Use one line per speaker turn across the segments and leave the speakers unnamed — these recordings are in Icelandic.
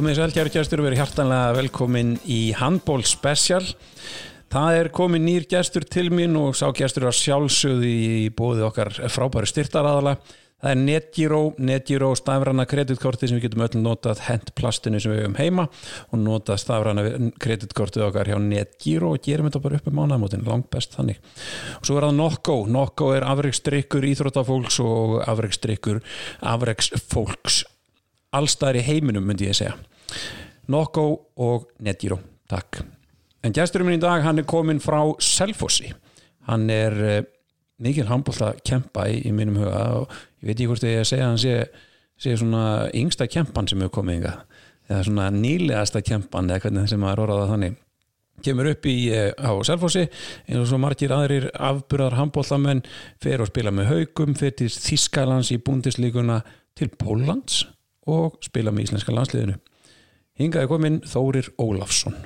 Komið að kæru gæstur og verið hjartanlega velkomin í Handból Special. Það er komin nýr gæstur til mín og sá gæstur að sjálfsögðu í bóði okkar frábæri styrtaraðala. Það er NetGiro, NetGiro stafrana kreditkorti sem við getum öll notað hentplastinu sem við hefum heima og notað stafrana kreditkortið okkar hjá NetGiro og gerum þetta bara upp um mánaðamótin, langt best þannig. Og svo er það Nokko, Nokko er afreikstrykkur íþróttafólks og afreikstrykkur afreiksfólks allstæðar í heiminum myndi ég segja. Nokko og NetGiro, takk. En gæsturinn minn í dag, hann er komin frá Selfossi. Hann er uh, mikil handbólt að kempa í, í mínum huga og ég veit ekki hvort ég segja hann sé, sé svona yngsta kempan sem hefur komið yngar eða svona nýlegasta kempan eða hvernig sem maður orðaða þannig kemur upp í uh, á Selfossi eins og svo margir aðrir afburðar handbóltamenn fer og spila með haugum fer til Þískalands í búndislíkuna til Póllands og spila með íslenska landsliðinu hingaði komin Þórir Ólafsson.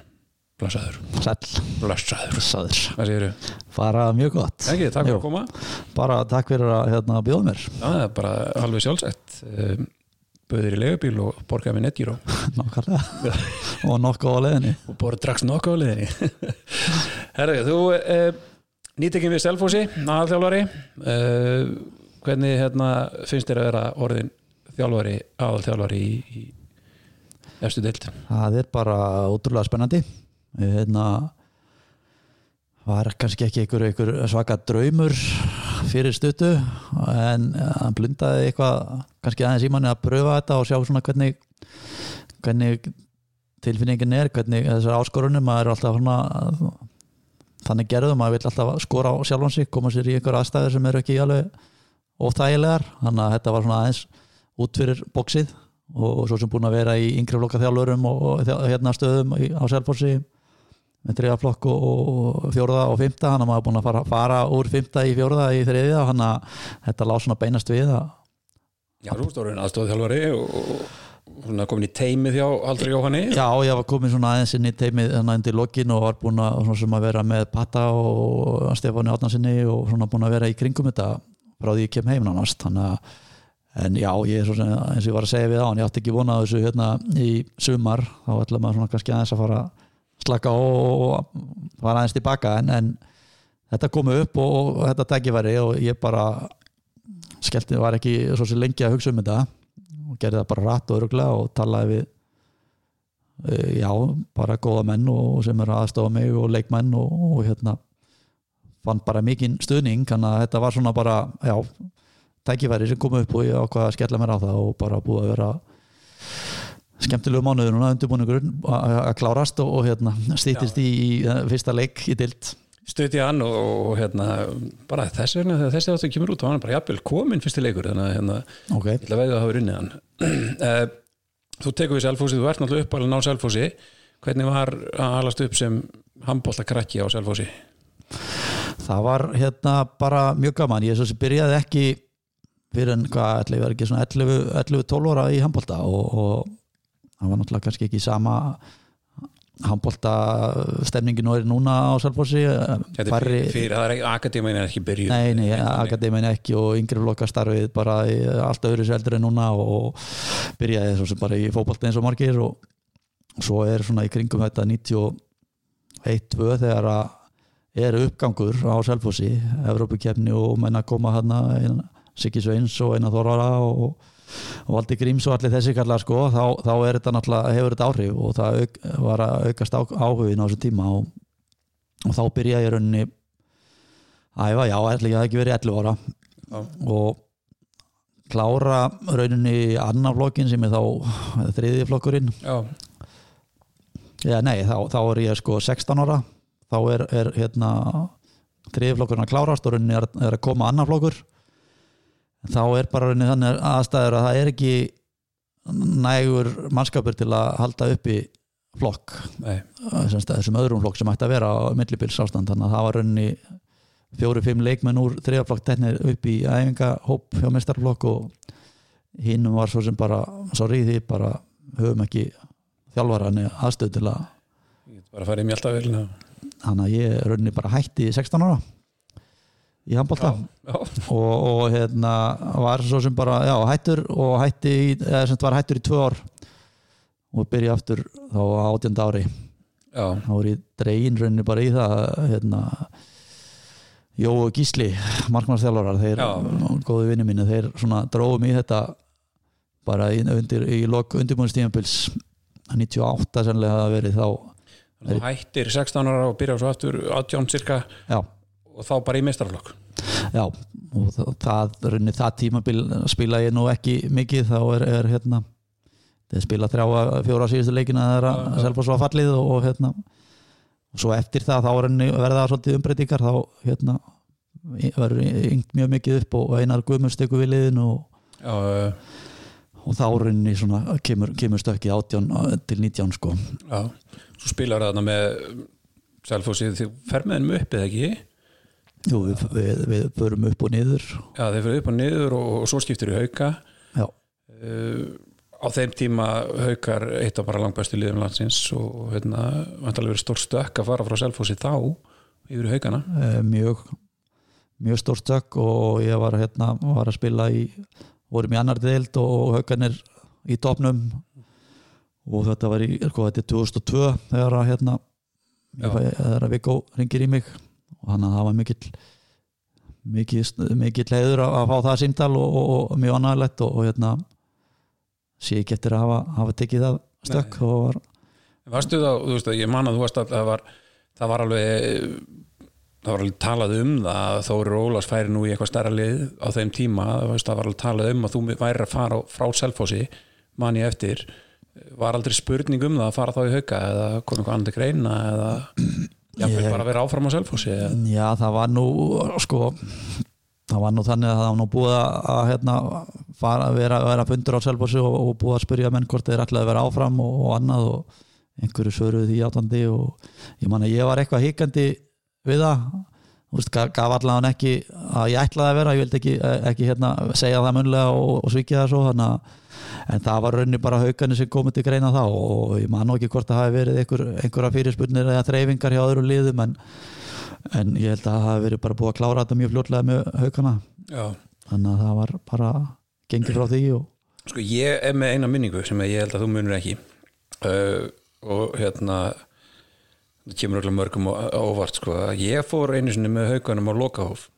Blessaður. Blessaður. Hvað segir þú?
Bara mjög gott.
Ekki, takk fyrir
Jú.
að koma.
Bara takk fyrir að hérna, bjóða mér.
Já, það er bara alveg sjálfsett. Um, Böður í legubíl og borgaði með netgíró
Nákvæmlega. Og nokkuð á leiðinni.
Og borði drax nokkuð á liðinni Herðu, þú uh, nýtekinn við Selfossi, aðalþjálfari. Uh, Hvernig hérna, finnst þér að vera orðin þjálfari, aðalþjálfari í, í?
Það er bara ótrúlega spennandi. Hérna var kannski ekki einhver, einhver svaka draumur fyrir stuttu en hann blundaði eitthvað kannski aðeins í manni að pröfa þetta og sjá svona hvernig hvernig tilfinningin er, hvernig þessar áskorunum maður er alltaf svona þannig gerðum, maður vil alltaf skora á sjálfan sig koma sér í einhver aðstæður sem eru ekki alveg óþægilegar, þannig að þetta var svona aðeins út fyrir bóksið og, svo sem búin að vera í yngri flokka þjálfurum og, hérna stöðum í, á Selfossi með þriða flokk og, fjórða og fymta hann maður búin að fara, fara úr fymta í fjórða í þriðja hann að þetta lá svona beinast við að
Já, þú stóður aðstofþjálfari og, og komin í teimið hjá Aldri Jóhanni.
Já, ég var komin svona aðeins inn í teimið þannig undir lokin og var búin að, að vera með Patta og Stefáni Átnarsinni og svona búin að vera í kringum þetta frá því ég kem heim nánast. Þannig að en já, ég sem eins og ég var að segja við á hann, ég átti ekki vonað þessu hérna í sumar, þá ætla maður svona kannski aðeins að fara slaka og fara aðeins tilbaka. En, en þetta komu upp og, og þetta tækifæri og ég bara skellti, var ekki svo sem lengi að hugsa um þetta. Og gerði það bara rætt og öruglega og talaði við eh, já, bara góða menn og sem eru aðstofa mig og leikmenn og, og hérna fann bara mikinn stuðning. Þannig að þetta var svona bara, já tækifæri sem kom upp og ég ákvað að skella mér á það og bara búið að vera skemmtilegu mánuður núna undirbúningur að klárast og, og hérna stýttist í, í fyrsta leik í dild
stutti hann og, og hérna bara þess vegna þegar þessi áttu kemur út var hann bara jafnvel komin fyrsti leikur þannig að hérna,
ok,
ég ætla að veið að hafa runnið hann. Eh, Þú tekur við Selfossi, þú ert náttúrulega uppalinn á Selfossi. Hvernig var að halast upp sem handbólta krakki á Selfossi?
það var hérna bara mjög gaman, ég svo sem byrjaði ekki fyrir en hvað, ætla ég var ekki svona 11-12 ára í handbólta og, og það var náttúrulega kannski ekki sama handbólta stemningin og er núna á Salfossi
er fyrir það er akadémin er ekki byrjuð
nei, nei,
Þannig.
akademiin ekki og yngri flokka starfið bara í allt öðru seldur en núna og byrjaði sem bara í fótbolta eins og margir og svo er svona í kringum þetta 91-2 þegar að er uppgangur á Selfossi Evrópukefni og menna koma hann Siggi Sveins og Einar Þorvara og, og Valdi Gríms og allir þessi kallar sko, þá, þá er þetta hefur þetta áhrif og það auk, var að aukast áhugin á þessum tíma og, og þá byrja ég rauninni æfa, já, ætla ekki að ekki verið 11 ára
Já.
og klára rauninni annar flokkin sem er þá þriði flokkurinn.
Já,
nei, þá, þá er ég sko 16 ára. Þá er, er hérna þriði flokkurinn að klárast og rauninni er, er að koma annar flokkur þá er bara rauninni þannig aðstæður að það er ekki nægur mannskapur til að halda uppi flokk þessum öðrum flokk sem ætti að vera á millibils ástand þannig að það var rauninni fjóri-fimm leikmenn úr þriðaflokk teknir upp í æfingahóp hjá mestarflokk og hinn var svo sem bara sorry því bara höfum ekki þjálfarann aðstöð til að
bara í mjöldavelina
þannig að ég rauninni bara hætti í 16 ára í handbólta og, og hérna var svo sem bara já, hættur og hætti í, eða sem var hættur í tvö ár. Og byrja aftur þá á átjönda ári.
Já,
þá er ég dregin rauninni bara í það hérna Jó og Gísli, markmannsþjálfarar þeir,
Já.
góði vinni mínu þeir svona dróðum í þetta bara í, undir, í lok undirbúinstíðanbils 98 sennilega hafa verið þá
þú hættir 16 ára og byrjar svo aftur 18 cirka.
Já,
og þá bara í meistarflokk
já og það, það, rauninni, það tímabil spila ég nú ekki mikið þá er, er hérna spila þrjá fjóra síðustu leikina
Já, já.
að selfa svo að fallið og, og hérna og svo eftir það þá er henni verða svolítið umbreytingar þá hérna verður yngt mjög mikið upp og einar guðmust ykkur við liðin og,
já, uh,
og þá rauninni svona kemur, kemur stökkið 18 til 19 sko.
Já svo spilar þarna með Selfossi, þið fer með þeim upp eða ekki
Jú, við, við, við förum upp og niður.
Já, þeir fyrir upp og niður og, og svo skiptir í hauka.
Já,
uh, á þeim tíma haukar eitt af bara langbæstu liðum landsins og hérna, vantalega verið stór stökk að fara frá Selfossi þá yfir haukana.
Eh, mjög mjög stór stökk og ég var hérna var að spila í vorum í annar deild og hauganir í topnum og þetta var í, sko, þetta er 2002 þegar að hérna þegar að Viggo ringir í mig og hann að það var mikill mikill, mikill heiður að, að fá það símtal og, og, og mjög annarlegt og, og hérna sé ekki eftir að hafa, hafa tekið það stökk og var,
Varstu þá, þú veist að ég man að þú varst að það var, það var alveg það var alveg talað um það að Þóri Ólafs færi nú í eitthvað stærra lið á þeim tíma, það það var alveg talað um að þú væri að fara frá Selfossi man ég eftir. Var aldrei spurning um það að fara þá í hauka eða kom eitthvað til greina eða jafnvel
Ég-
bara vera áfram á Selfossi
Já, það var nú sko, það var nú þannig að það var nú búið að, hérna, fara, vera, vera fundur á Selfossi og, og búið að spyrja menn hvort þeir ætlaði að vera áfram og, og annað og einhverju svöruðu því átandi og ég man að ég var eitthvað hikandi við það. Veist, gaf, allavega ekki að ég ætlaði að vera, ég vildi ekki, ekki hérna, segja það munlega og, og svikja það svo þannig að en það var raunni bara haugarnir sem komið til greina þá og ég man ekki hvort það hafi verið einhver, einhverja fyrirspurnir eða þreyfingar hjá öðru liðum en, en ég held að það hafi verið bara búið að klára þetta mjög fljótlega með haugana
já,
þannig að það var bara gengið frá því og
sko ég er með eina minningu sem ég held að þú munur ekki. Uh, og hérna það kemur öll mörgum á á óvart sko. ég fór einu sinni með haugunum á Lokahóf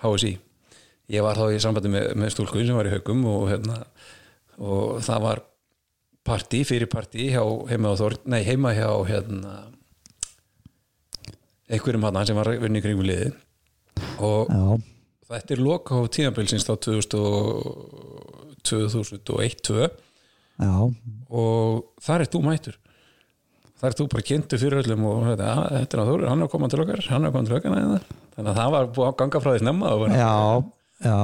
HSI ég var þá í sambandi með, með stúlku sem var í haugum og, hérna, og það var partí, fyrir partí heima, á nei, heima hjá hérna, einhverjum hann sem var vinni kringum liði og
já,
Þetta er lokahóf tíðanbilsins þá 2001-2002
já,
og þar er þú mættur. Þar er þú bara kynntu fyrir öllum og þetta, "Ah, þetta er að þú, hann er að koma til okkar hann er að koma til okkar þannig að það var búið að ganga frá því snemma
já, já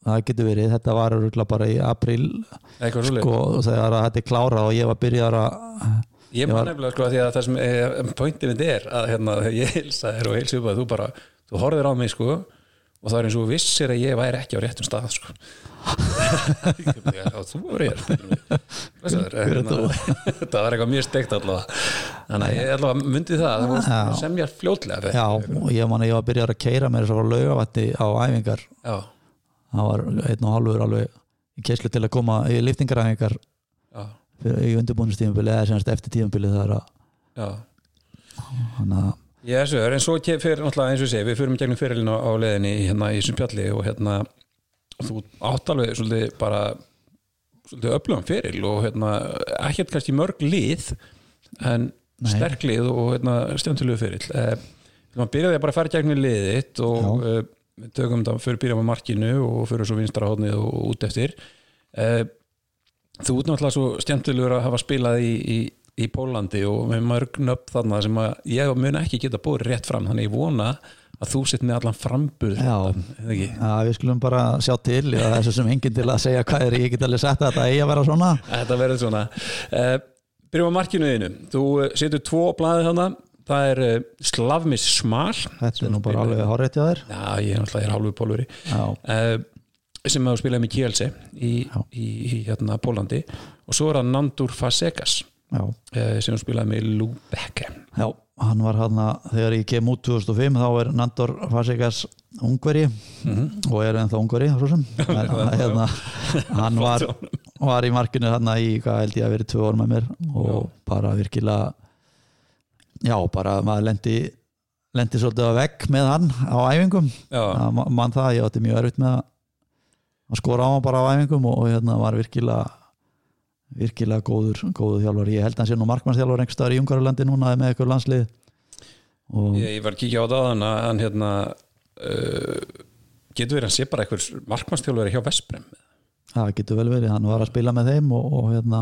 það getur verið, þetta var bara í april sko, þegar þetta er klára og ég var byrjar að
ég man nefnilega sko að því að það sem eh, pointið mitt er að hérna, ég heilsa þér og heilsa upp að þú bara, þú horfðir á mig sko og það er eins og vissir að ég væri ekki á réttum stað sko. Þú var ég hérna, þetta var eitthvað mjög steikt allavega. Þannig að ég allavega myndi það
Já.
var semja fljótlega
já, og ég man ég var byrjar að keira mér svo frá laugavatti á æfingar.
Já,
það var einn og halvur alveg í keislu til að koma í liftingaræfingar
já,
fyrir- í undirbúinustíðumbili eða semst eftir tíðumbili þar að
já.
þannig að
Ég er svo, en svo fyrir náttúrulega eins og segi, við fyrir gegnum fyrirlinu á, í- hérna í þessum pjalli og hérna þú átt alveg svolítið bara svolítið öflugum fyrir og hérna ekkert kannski mörg lið en
Nei.
sterk lið og hérna stjöntilegu fyrir eh, maður byrjaði bara að fara í gegnum liðið þitt og við tökum þetta fyrir byrjað með markinu og fyrir svo vinstra hóðnið og út eftir. Eh, þú ert náttúrulega svo stjöntilegur að hafa spilað í, í, í Pólandi og með mörg nöfn þarna sem að ég mun ekki geta búið rétt fram. Þannig ég vona að þú sitt með allan frambur
Já. Já, við skulum bara sjá til já, þessu sem enginn til að segja hvað er. Ég get alveg sett að þetta eigi að vera svona.
Þetta verður svona. Uh, Byrjum á markinu þínu. Þú uh, setur tvo blaðið hana Það er uh, Slavmis Smar
þetta er nú bara alveg hárétt hjá þér.
Já, ég er hálfu pólveri. Uh, sem hefur spilað með Kielce í, í, í hérna, Pólandi og svo er það Nandur Fasekas uh, sem hefur spilað með Lubeke
já, hann var hann þegar ég kem út 2005 þá er Nandor Fasikas ungveri.
Mhm.
og er ennþá ungveri svo sem. En, hérna, hann var var í markinu þarna í hvað held ég að verið tvö orð með mér. Og
Já.
bara virkilega já, bara maður lendi lendi svolítið á vegg með hann á æfingum. Að ma- mann það, ég átti mjög erfitt með að að skora á hann bara á æfingum og, og hérna var virkilega virkilega góður, góður þjálfur ég held að hann sé nú markmannsþjálfur einhver staðar í Ungarlandi núna með eitthvað landslið. Og
ég, ég var að kíkja á það hann, hann hérna uh, getur verið að sé bara eitthvað markmannstjálfur hjá Vesprem
það getur vel verið, hann var að spila með þeim og, og hérna,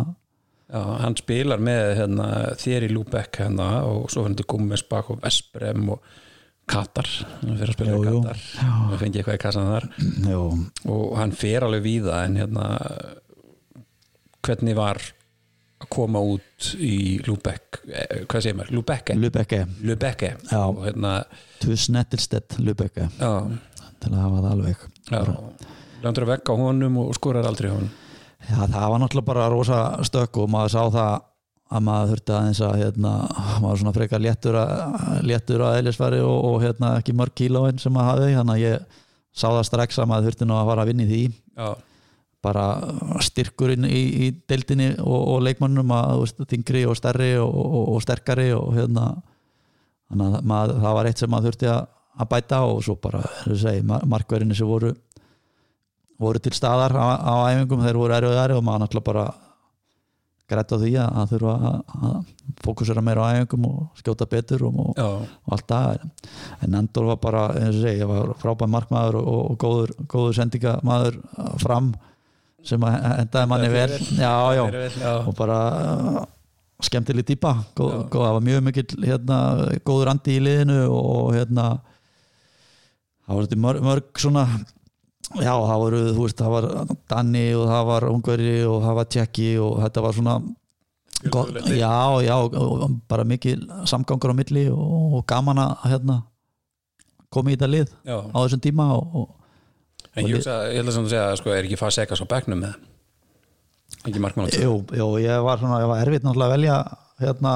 Já, hann spilar með hérna, þér í Lúbekk hérna, og svo fyrir hann til Gummesbak og Vesprem og Katar. Hann fyrir að spila í. Katar. Og fengi eitthvað í kassan þar.
Jú,
og hann fer alveg víða en hérna hvernig var að koma út í Lúbekk eh, hvað segir maður, Lúbekke Lúbekke
Já.
og hérna
Tus Nettelstedt Lübecke
já,
til að hafa það alveg.
Landur að vekka honum og skorar aldrei honum
Já, það var náttúrulega bara rosa stökk og maður sá það að maður þurfti aðeins að hérna, maður svona frekar léttur að, léttur að eðlisfæri og, og hérna, ekki mörg kílóin sem maður hafði þannig að ég sá það strax að maður þurfti nú að fara að vinna í því.
Já,
bara styrkurinn í, í deildinni og, og leikmannum að þú þingri og stærri og, og, sterkari og hérna þannig að maður, það var eitt sem maður þurfti að, að bæta og svo bara, eins og segi, markverðinni sem voru voru til staðar á, á æfingum, þeir voru erfiðari og maður náttúrulega bara grætt á því að, þurfa að, fókusera meira á æfingum og skjóta betur og, og, og allt það. En Andor var bara, eins og segi, frábæð markmaður og, og góður, góður sendingamaður fram sem að endaði manni vel. já, já, og bara uh, skemmtileg góð, það var mjög mikill hérna, góður andi í liðinu og hérna það var mörg, mörg svona já, það voru, þú veist, það var Danni og það var Ungveri og það var Tjekki og þetta var svona gott, já, já, bara mikil samgangur á milli og, og gaman að hérna koma í þetta lið
já.
á þessum tíma og, og
en ég, hugsa, ég held að segja sko, er ekki fað sekas á bekknum með? Ekki markmann tvö
Jú, jú, ég var svona, ég var erfitt náttúrulega að velja hérna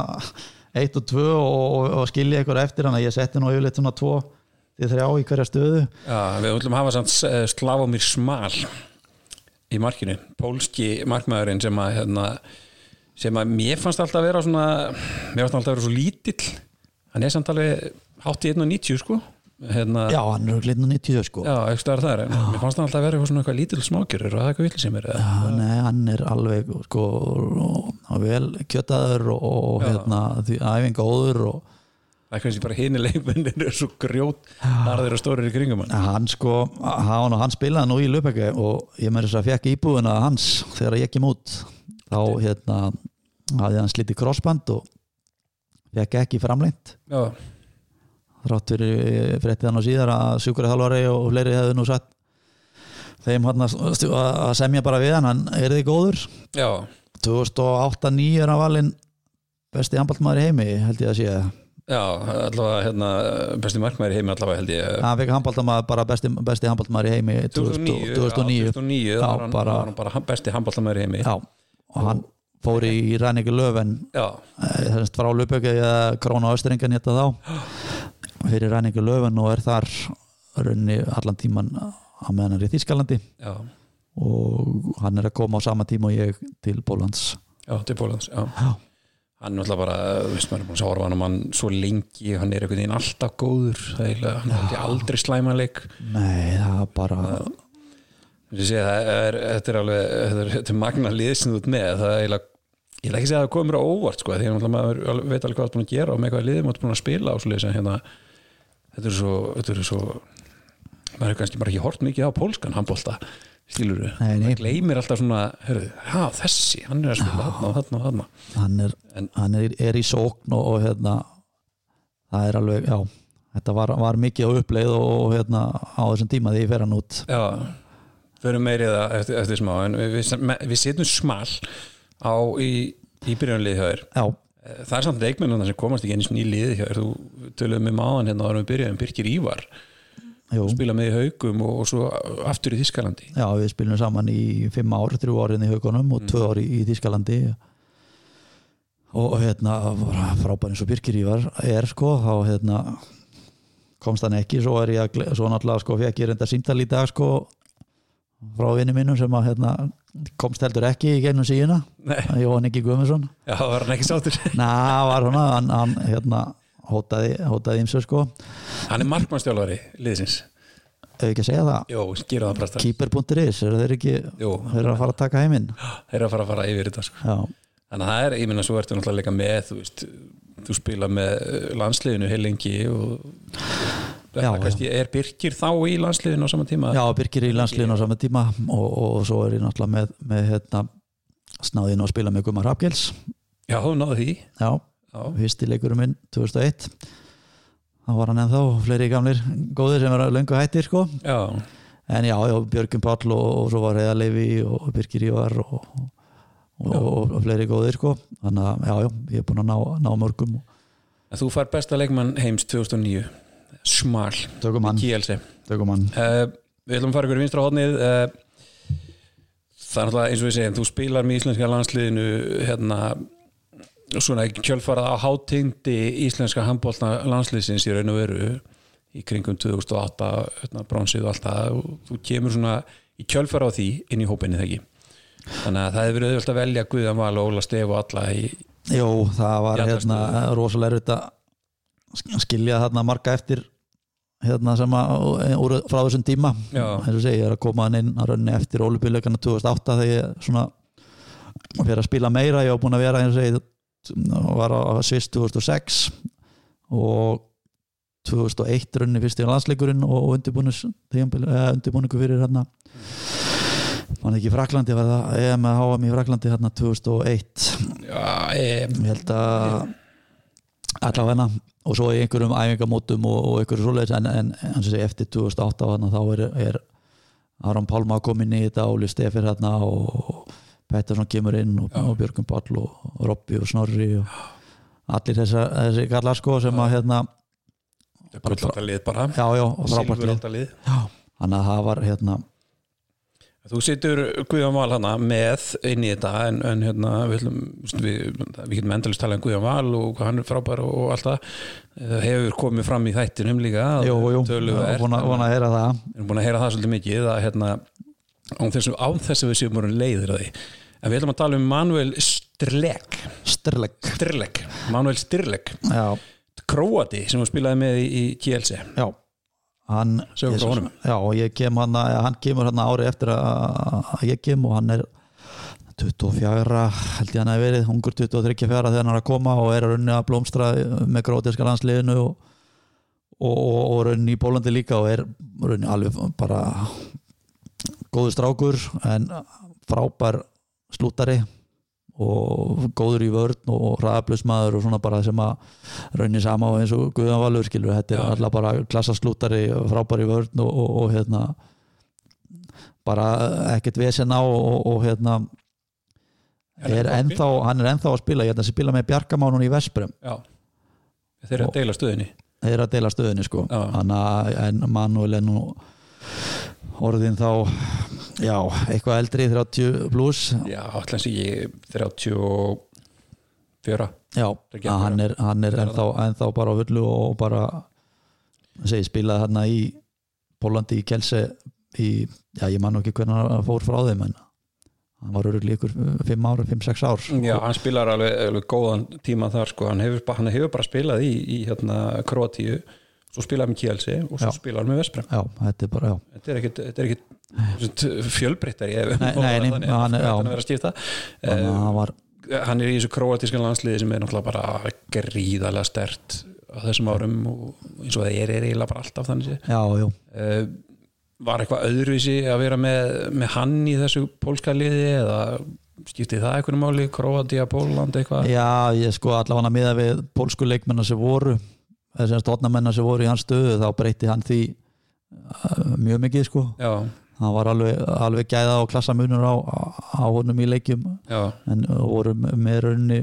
eitt og tvö og, og, skilja ykkur eftir hann að ég setti nú yfirleitt svona tvo til þrjá í hverja stöðu?
Já, við ætlum að hafa eh, Slavomir Smal í markinu, pólski markmaðurinn sem að hérna, sem að mér fannst alltaf að vera svona mér fannst alltaf að vera svo lítill. Hann er samt alveg hátt í 1.90 sko. Hérna,
Já, hann er glitn og 90 sko.
Já staðar þar en mér fannst hann alltaf að vera svona eitthvað lítill smákjörur og það er eitthvað vill sem er?
Já, nei, hann er alveg sko, vel kjötaður og, og hérna, því æfinga óður og
það er kannski bara hini leikmennir er svo grjót narðir og stórir í kringum hann.
Hann sko, hann, hann spilaði nú í Lupeke og ég með þess að fekk íbúðuna hans þegar ég kem út. Þá hérna hafði hann slítið crossband og fekk ekki framleint
já,
þrátt fyrir fréttið hann og síðar að sjúkrið þjálfari og fleiri hefðu nú satt þeim hann að að semja bara við hann, hann er þið góður?
Já,
2008-2009 er hann valinn besti handballmaður í heimi held ég að sé
já allavega hérna, besti markmaður í heimi allavega held ég.
Hann fekk handballmaður bara besti, besti handballmaður í heimi
2009,
2009
já, 2009
Já,
þá var hann
bara-
var hann bara besti handbóltamæður í heimi.
Já, og hann fór í ræningi löfen
já,
þessast frá Lupöki eða Króna Östringan hétta þá. Fyrir ræningi löfen og er þar runni allan tíman á meðan hann er í Þískalandi
já,
og hann er að koma á sama tíma og ég til Bólands
já, til Pólans já.
Já.
Hann er alltaf bara, veist maður er búin að hann um hann svo lengi, hann er einhvern veginn alltaf góður er hann er ekki aldrei slæmanleik
Nei, það er bara
sé, það er, þetta er alveg þetta er, þetta er magna lið sem þú ert með. Það er eiginlega, ég vil ekki segja að það komur á óvart sko, því að maður alveg- veit alveg hvað það er búin að gera og með hvað liðið maður er búin að spila sem hérna þetta er svo, þetta er svo maður er kannski bara ekki hort mikið á pólskan handbólta
Nei, nei.
maður gleymir alltaf svona hörðu, já þessi, hann er að spila þarna og þarna og þarna.
Hann er,
En-
hann er, er í sókn og, og hérna það er alveg, já þetta var, var mikið á uppleið og, og hérna á þessum tíma því ég fer hann út.
Já, förum meiri það eftir, eftir smá en við, við, við setjum smal á í, í byrjunlið þér.
Já,
það er samt leikmennuna sem komast ekki eins og ný liði hjá þér. Þú töluðum með máðan hérna en við byrjuðum Birkir Ívar,
jú,
spila með í haugum og, og svo aftur í Þískalandi
já við spilum saman í fimm ár, þrjú árin í haugunum og tvö ár í, Þískalandi og hérna frábæri eins og Birkir Ívar er sko, þá hérna komst hann ekki, svo er ég að svo náttúrulega sko fekk ég reynda símtal í dag sko frá vinni mínum sem að hérna komst heldur ekki í gennum síðuna. Jóhann Ingi Guðmundsson.
Já, var hann ekki sáttur?
Na, var hann, hann hérna, hótaði, hótaði ímsu sko.
Hann er markmannstjálfari liðsins.
Ef ekki að segja það?
Jó, skýra það strax
Keeper.is, eru þeir ekki
Jú,
þeir eru að fara að taka heiminn?
Þeir eru að fara að fara yfir þetta sko.
já,
Þannig að það er, ég minna, svo ertu náttúrulega líka með þú veist, þú spila með eh, landsliðinu heil lengi og
Já,
kannski er Birkir þá í landsliðinu á sama tíma?
Já, Birkir í landsliðinu á sama tíma og, og, svo er ég náttúrulega með, með hérna, snáðin að spila með Gummar Hafgels
Já, þú náðu því.
Já,
Já,
fyrsti leikurinn minn 2001 þá var hann ennþá fleiri gamlir góðir sem var löngu hættir sko.
Já,
en já, já Björgum Páll og, og svo var Heiða Leifi og Birgir Ívar og, og, og, fleiri góðir sko. Þannig að já, já, ég er búin að ná, ná mörgum
en þú fær besta leikmann heims 2009 Smal,
tökum hann.
Uh, Við ætlum að fara ykkur í vinstra hodnið uh, Það er náttúrulega eins og við segjum þú spilar með íslenska landsliðinu hérna svona kjölfarað á hátindi íslenska handbólna landsliðsins í raun og veru í kringum 2008 hérna, bronsið og allt það og þú kemur svona í kjölfarað á því inn í hópinni ekki? Þannig að það hefur verið auðvitað að velja Guðan Val og Óla Stef og alla í,
Jó, það var hérna rosalega erfitt að skilja þarna marga eftir hérna sem að úr, frá þessum tíma. Eins og segi, ég er að koma hann inn að raunni eftir ólubíuleikana 2008 þegar ég svona fyrir að spila meira, ég var búin að vera eins og segi, var á Sviss 2006 og 2001 raunni fyrst í landsleikurinn og undirbúningu fyrir hérna mann ekki Fraklandi EM að HM í Fraklandi hérna 2001
Já,
ég held að allavega og svo í einhverjum æfingamótum og, og einhverju svoleiðis en, en, en sé, eftir 2008 hana, þá er, er Aron Pálma komin í þetta Óli Stefir hérna og Pettersson kemur inn og, og Björgum Pall og, og Robby og Snorri og allir þessa, þessi kallar sko sem að hérna
gullaldalið bara
já já
Silfuraldalið
þannig að það var hérna
Þú situr Guðjón Val hana með inn í þetta en, en hérna við, við, við getum endalist tala um Guðjón Val og hann er frábær og allt það. Hefur komið fram í þættinum líka
jú, jú,
töluvert.
vona, vona að heyra það.
Við erum búin að heyra það svolítið mikið að hérna án þess að við séum voru leiðir að því en við ætlum að tala um Manuel Strlek
Styrleg
Strlek, Manuel Strlek
Já,
Króati sem við spilaði með í, KLC
já. Hann,
honum.
já, og ég kem hann hann kemur hann ári eftir að ég kem og hann er 24, held ég hann að verið ungur 23 fjara þegar hann er að koma og er að runni að blómstra með grótiska landsliðinu og, og, og, og runni í Bólandi líka og er runni alveg bara góður strákur en frábær slútari og góður í vörn og ræðablusmaður og svona bara sem að raunni sama og eins og Guðan Valur skilur þetta er alltaf bara klassaslútari frábær í vörn og, og, og hérna bara ekkert vesen á og, og, hérna
Er
ennþá, hann er ennþá að spila ég held að hann spila með Bjarkamánun í Vesprem
Já, þeir eru að deila stöðinni.
þeir eru að deila stöðinni sko. En Manuel er nú orðin þá já, eitthvað eldri 30 pluss
Já, allan sé ég 34
já,
Ekki
hann er, hann er ennþá, ennþá bara á fullu og bara segi, spilaði hann í Pólandi í Kelse í, já, ég man nú ekki hvernig hann fór frá þeim en hann var öruglega ykkur 5 ára, 5-6 ár.
Já, hann spilar alveg, alveg góðan tíma þar sko, hann hefur, hann hefur bara spilað í, í hérna Kroatíu, svo spilaði með KLC og svo spilaði með Vesprem
þetta er
Þetta er ekkit, ekkit fjölbreyttari ef
Nei, nei, nei,
þannig,
hann já.
hann er að skipta.
Að hann var
Eh, hann er í þessu króatíska landsliði sem er náttúrulega bara gríðarlega stert á þessum árum og eins og það er, eiginlega bara alltaf þannig
já, já,
uh, var eitthvað öðruvísi að vera með, með hann í þessu pólska liði eða skipti það eitthvað máli, Króatía, Póland eitthvað?
Já, ég sko allavega að miða við pólsku leikmennar sem voru þessum stofnamennar sem voru í hans stöðu þá breytti hann því uh, mjög mikið sko.
Já,
hann var alveg, alveg gæða og klassamunur á, á honum í leikjum.
Já,
en voru með raunni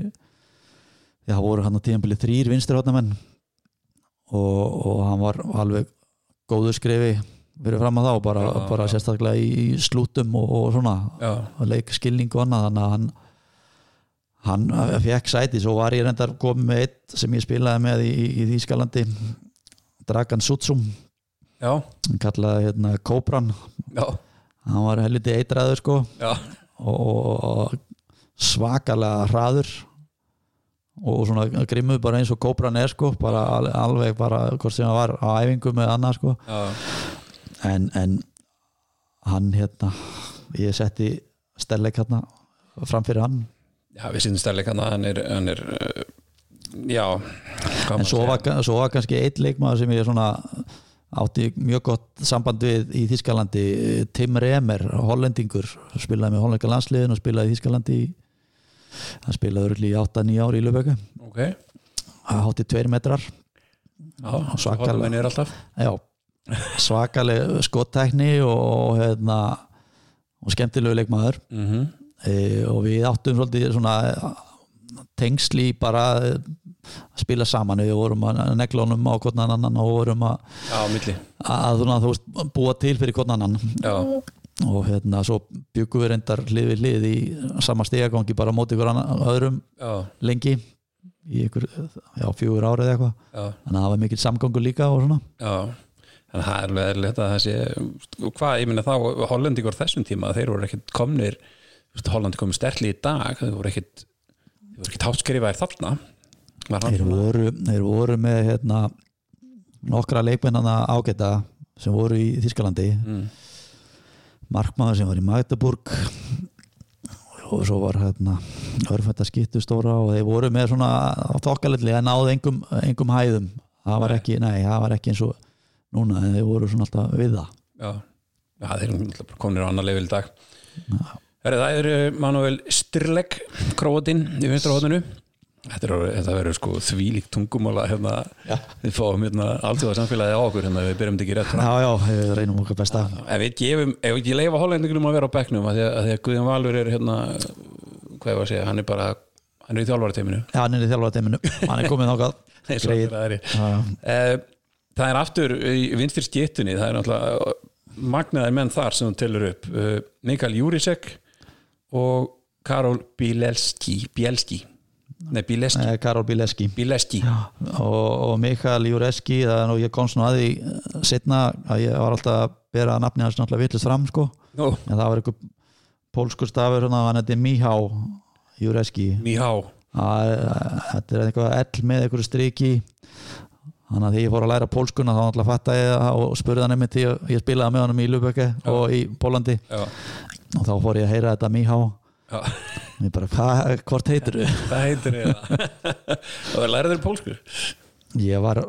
já, voru hann á tíðanbili þrýr vinstri hóttamenn og, og hann var alveg góðu skrifi fyrir fram að þá, bara,
Já,
bara sérstaklega í, slútum og, og svona. Leik skilning og annað þannig að hann hann fekk sæti, svo var ég reyndar komið með eitt sem ég spilaði með í, í Þýskalandi Dragan Sutsum.
Já,
hann kallaði hérna Kóbran.
Já,
hann var helviti eitræður sko.
Já,
og, og svakalega hraður og svona grimmuð bara eins og kóbran er sko. Bara al- alveg bara hvort sem það var á æfingu með annað sko. En, en hann hérna ég setti stellleik hérna fram fyrir hann
já við sýndum stærleik hann hann er, hann er uh, já
en svo var, svo var kannski eitt leikmaður sem ég svona átti mjög gott samband við í Þískalandi Tim Remer, hollendingur. Spilaði með hollenska landsliðin og spilaði í Þískalandi hann spilaði örugglega í 8-9 ári í Löfböku
ok,
hann hátti 2 metrar.
Já, alltaf.
Já, svakaleg skottækni og, og hérna og skemmtilegu leikmaður.
Mm
e, og við áttum svolítið svona tengsli bara eh, að spila saman. Við vorum að negla honum á hvern annan og vorum að,
já,
að þú veist, búa til fyrir hvern annan.
Já,
og hérna svo byggum við reyndar hlið við hlið í sama stegagangi bara á móti ykkur annan, öðrum
já,
lengi í ykkur, já, fjögur árið eða eitthvað. Þannig að það var mikill samgangur líka og svona.
Já. En það er alveg eðlilegt að það sé hvað, ég minna þá, hollendingur þessum tíma þeir voru ekkert komnir Hollandi komið sterli í dag þeir voru ekkert þeir voru ekkert hátt skrifaðir þarna
þeir voru, þeir voru með hérna, nokkra leikmennana ágæta sem voru í Þískalandi
mm,
markmaður sem var í Magdeburg. Og svo var hérna örfænta skittu stóra og þeir voru með svona þokkalilli en náðu engum, engum hæðum. Það var ekki, nei, það var ekki eins og núna en þeir voru svona alltaf við það.
Já, já þeir eru bara komnir á annar í dag Herri, það er uh, Manuel Stirleg króatinn í vinstra hóðinu Þetta, er, verður sko þvílík tungumála hérna,
Já.
við fáum hérna alltaf samfélagið á okkur hérna, við byrjum ekki rétt fram
já, já, við reynum okkar besta.
Ef við gefum, ef við ekki leifa hollendingunum að vera á bekknum að því að, að Guðjón Valur er hérna hvað ég var að segja, hann er bara hann er í þjálfarateiminu.
Já, hann er í þjálfara teiminu, hann er komið já,
Eh, það er aftur í vinstir skittunni það er náttúrulega magnaðir menn þar sem hún telur upp. Eh, Mikael Júrisek og Karol Bielski Bielski, nei Bielski.
Eh, Karol Bileski
Bielski,
og, og Mikael er nú ég komst nú að því eh, setna að ég var alltaf að bera nafni hans náttúrulega vitlust fram sko.
Nú,
en það var einhver pólskur stafur hérna, hann heiti Mihá Júreski
Míhá
þetta er eitthvað ell með einhverju striki. Þannig að því ég fór að læra pólskuna þá náttúrulega fatta ég það og spurði hann einmitt því ég spilaði með honum í Luböke og í Pólandi og þá fór ég að heyra þetta Mihá
já,
ég bara, hvað, hvort heitir þú?
það heitir það og lærið þér pólsku?
Ég var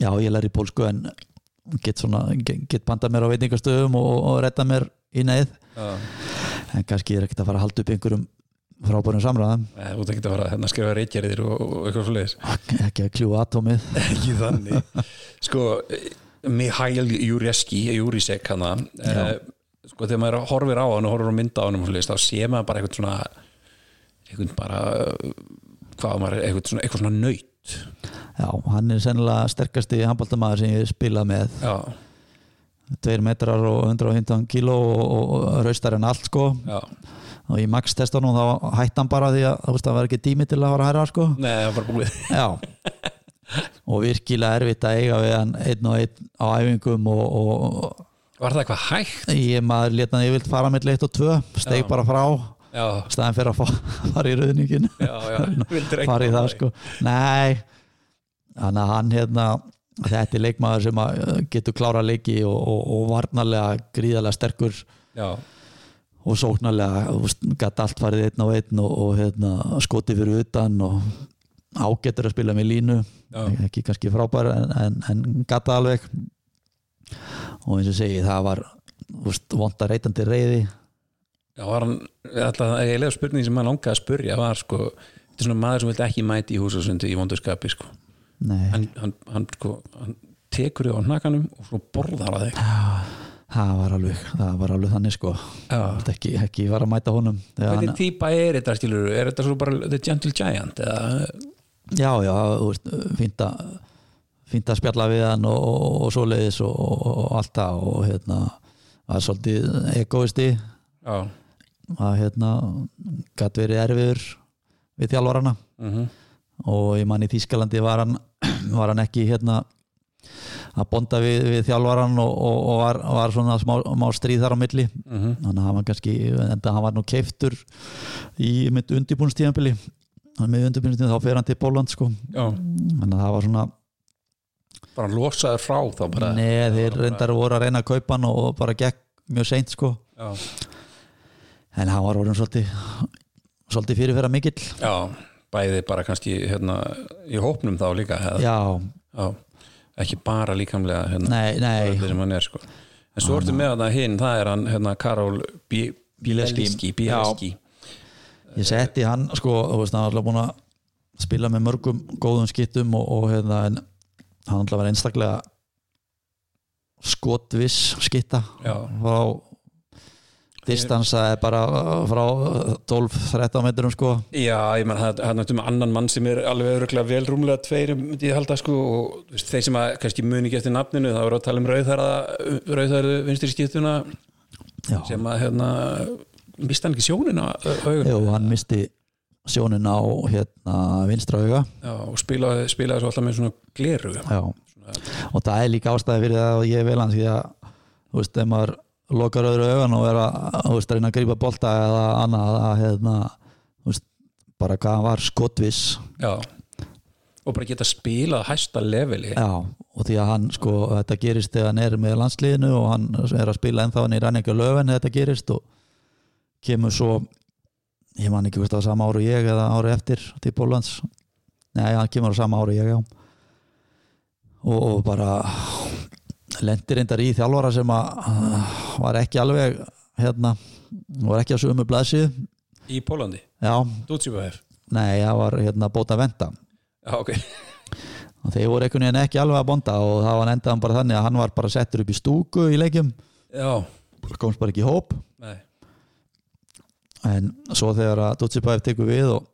já, ég læri pólsku en get, svona, get, panta mér á veitingastöðum og, og redda mér í neið en kannski ég er ekkert að fara að halda upp einhverjum frábærum samræðum
Nei, þú ert ekki að fara hérna að skrifa reykjariðir og, og eitthvað svo leiðis
ekki að kljúa atómið.
Ekki þannig. Sko, Mihail Júreski Júrisek hana eh, sko þegar maður horfir á hann og horfir á mynda á hann þá sé maður bara eitthvað svona eitthvað bara hvað maður, eitthvað svona, eitthvað svona nöyt
já, hann er sennilega sterkasti handbóltamaður sem ég spilað með.
Já,
2 metrar og 115 kíló og, og, raustar en allt sko.
Já,
og í max testunum þá hætti hann bara því að veist, það var ekki tími til að fara að herra sko.
Nei, það var bara búið.
Já. Og virkilega erfitt að eiga við hann einn og einn á æfingum og, og,
var það eitthvað hægt?
ég maður leta hann yfirlt fara með leitt og tvö steg
Já.
bara frá
já,
staðan fyrir að fara í
ekki
fara í það sko. nei, þannig að hann hérna þetta er leikmaður sem að uh, getur klára leiki og, og, og varnarlega gríðarlega sterkur
já,
og sóknarlega gæti allt farið einn á einn og, og hérna, skoti fyrir utan og ágetur að spila með línu. Ekki kannski frábær en, en, en gæti alveg og eins og segi það var vonda reytandi reyði
já, var hann alltaf, ég lega spurning sem maður langaði að spurja var sko, þetta er svona maður sem vildi ekki mæti í húsasundi í vondurskapi sko.
Nei,
hann, hann, hann, sko, hann tekur þig á hnakanum og svo borðar það þig.
Það var alveg það var alveg þannig sko. Ekki, ekki var að mæta honum.
Hvernig típa er þetta skilur er þetta svo bara The Gentle Giant eða,
já já, fínt að fínt að spjalla við hann og, og, og svoleiðis og, og, og allt það og hérna var svolítið egoisti.
Já,
að hérna gæti verið erfiður við þjálfarana.
Mhm.
Og ég man í Þýskalandi var hann, var hann ekki hérna að bonda við, við þjálfaran og, og, og var, var svona smá, smá stríð þar á milli.
Mhm.
þannig að hann var kannski en hann var nú keiftur í mitt undirbúnstíðanbili með undirbúnstíðan þá fer hann til Póland sko. Þannig að það var svona
bara losaður frá þá bara
neð þeir
bara-
reyndar voru að reyna að kaupa hann og bara gekk mjög seint sko.
Já,
en hann var orðin svolítið svolítið fyrirferða mikill.
Já bæði bara kannski hérna í hópnum þá líka
já,
Já, ekki bara líkamlega hérna,
nei, nei.
öllu sem hann er sko. en svo ertu með hann hinn, það er hann hérna Karol Bí- Bielski Bielski.
Ég setti hann sko, þú veist, hann var alltaf búin að spila með mörgum góðum skittum og, og hérna, en hann alltaf var einstaklega skotviss skitta. Frá distansa er bara frá 12-13 metrum sko.
Já, ég menn, það er náttúrulega annan mann sem er alveg öruglega vel rúmlega tveir myndi ég halda sko og veist, þeir sem að kannski muni ekki eftir nafninu þá eru að tala um rauðhæru vinstri skiptuna sem að hérna mista hann ekki sjónin á augun?
Jú, hann misti sjónin á hérna vinstra auga.
Já, og spilaði, spilaði svo alltaf með svona gleru.
Já. og það er líka ástæði fyrir það og ég vil hans því að þú veist, ef maður lokar öðru augan og er að, þú veist, reyna að grípa bolta eða annað að hérna, þú veist, bara hvað hann var skotviss.
Já. Og bara geta spilað hæsta leveli.
Já, og því að hann sko, þetta gerist þegar hann er með landsliðinu og hann er að spila ennþá hann í ræningja löfin þetta gerist og kemur svo ég man ekki hvort það var sama ári ég eða ári eftir til Pólans nei, hann kemur á sama ári ég og, og bara lendir reyndar í þjálfara sem að var ekki alveg hérna, var ekki á sömu blaðsið
í Pólandi,
já,
Dútsjúbahef
nei, það var hérna bóta venda.
Já, ok,
og þeir voru einhvern veginn ekki alveg að bonda og það var endaðan bara þannig að hann var bara settur upp í stúku í leikjum,
já,
komst bara ekki í hóp.
Nei
en svo þegar að Dutsipæf tekur við og,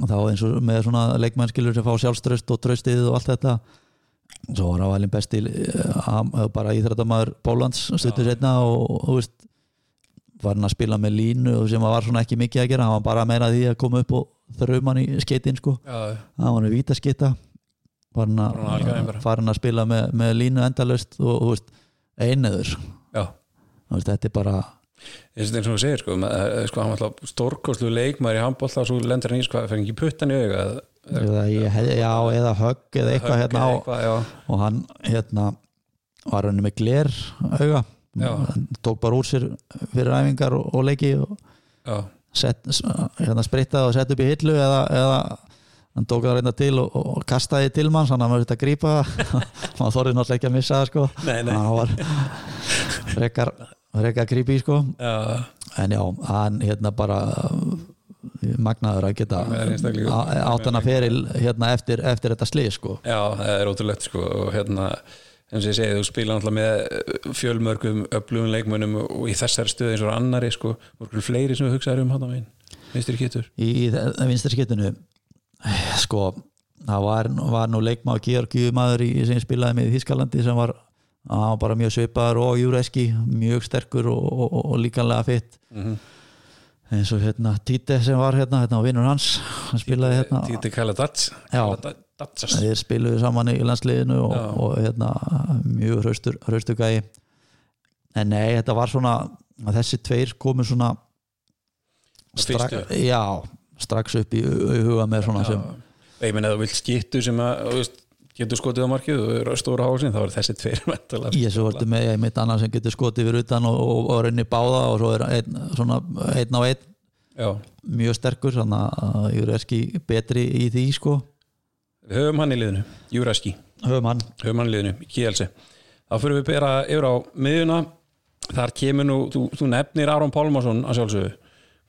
og þá eins og með svona leikmennskilur sem fá sjálfströst og tröstið og allt þetta svo var hann besti uh, bara íþrættamæður Pólans stuttur setna og, og þú veist var hann að spila með línu sem var svona ekki mikið að gera, hann var bara meira því að koma upp og þrjum hann í skeitin sko. Hann var með vítaskitta var hann
Bara hann
að fara hann að spila með, með línu endalaust og
já.
Þú veist, þetta er bara
eins og þú segir sko, með, eh, sko hann var alltaf stórkostlu leikmaður í handbólta og svo lendur hann í sko, fengi ekki puttan í auga
já, eða högg eða eitthvað hérna
eitthvað,
og hann hérna var hann með gler auga. Hann tók bara úr sér fyrir æfingar og, og leiki og set, hérna sprittaði og sett upp í hillu eða, eða hann tók það reynda til og, og kastaði til mann þannig að maður þetta að grípa maður þorði náttúrulega ekki að missa það sko.
Nei, nei.
hann var frekar, frekar grípi sko.
Já,
en já, hann hérna bara magnaður að geta
Magnaður einstaklingur.
á- átt hann að feril hérna eftir, eftir þetta slið sko.
Já, það er ótrúlegt sko og hérna, eins og ég segi þú spila náttúrulega með fjölmörgum öflugum leikmönnum og í þessari stöðu eins og annari sko, voru fleiri sem við hugsaður um hann á minn, veistir ekki getur
í, í vinstarskiptinu sko það var, var nú leikmaður Georgiu maður í, sem spilaði með Þískalandi sem var, var bara mjög svipaður og Júreski, mjög sterkur og, og, og, og líkanlega fitt
Mhm.
eins og hérna Tite sem var hérna, hérna var vinnur hans hann spilaði hérna
Títi Kalla Dats
Já.
Datsas
þeir spiluðu saman í landsliðinu og,
Já.
og hérna mjög hraustur, gæi en nei, þetta var svona þessi tveir komu svona
Á fyrstu?
já, strax upp í, huga með svona sem
ég ef þú vilt skittu sem að getur skotið á markið og eru stóra hásin þá er þessi tveir
ég svo ertu með mitt annað sem getur skotið fyrir utan og, og, og reyni báða og svo er einn, svona einn á einn.
Já,
mjög sterkur þannig að ekki betri í því sko.
Höfum hann í liðinu Júraski,
höfum hann.
Höfum hann í liðinu í Kielce. Þá fyrir við bara yfir á miðuna þar kemur nú, þú, þú nefnir Aron Pálmarsson að sjálfsögðu.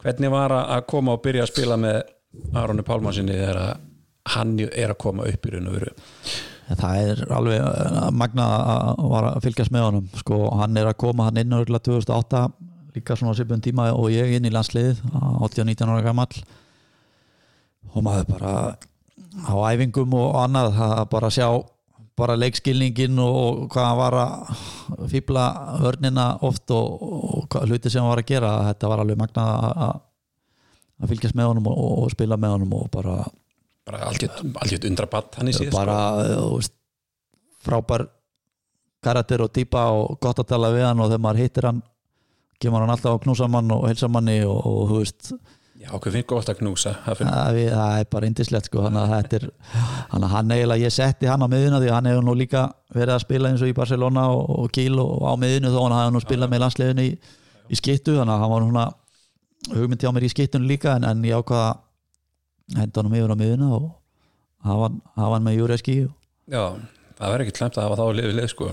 Hvernig var að koma og byrja að spila með Aronu Pálmarssoni þegar að hann er að koma upp í raun og veru.
Það er alveg uh, magna að var að fylgjast með honum sko, hann er að koma hann inn örgulega 2008 líka svona sipun tíma og ég inn í landsliðið 18-19 ára gamall. Og maður bara á æfingum og annað það bara sjá bara leikskilningin og hvað hann var að fýbla vörnina oft og, og hluti sem hann var að gera. Þetta var alveg magna að að fylgjast með honum og, og spila með honum og bara
bara algjört, undrabatt hann í síðast
bara þú veist, frábær karakter og típa og gott að tala við hann og þegar maður hittir hann kemur hann alltaf á knúsamann og heilsamanni og, og þú veist.
Já, okkur finnst gott að knúsa það
það, við, það er bara indislegt sko. Þannig að þetta er að hann eiginlega, ég setti hann á miðuna því hann hefur nú líka verið að spila eins og í Barcelona og, og Kíl og á miðunu þó hann hefur nú spilað með landsliðinu í, í skittu. Þannig að hann var svona hugmynd hjá mér í skittun líka en, en ég ákvaða að henda hann yfir á miðuna og hafa hann- hafa hann með Júreski og
Já, það verður ekki slemt að hafa þá að liða lið sko.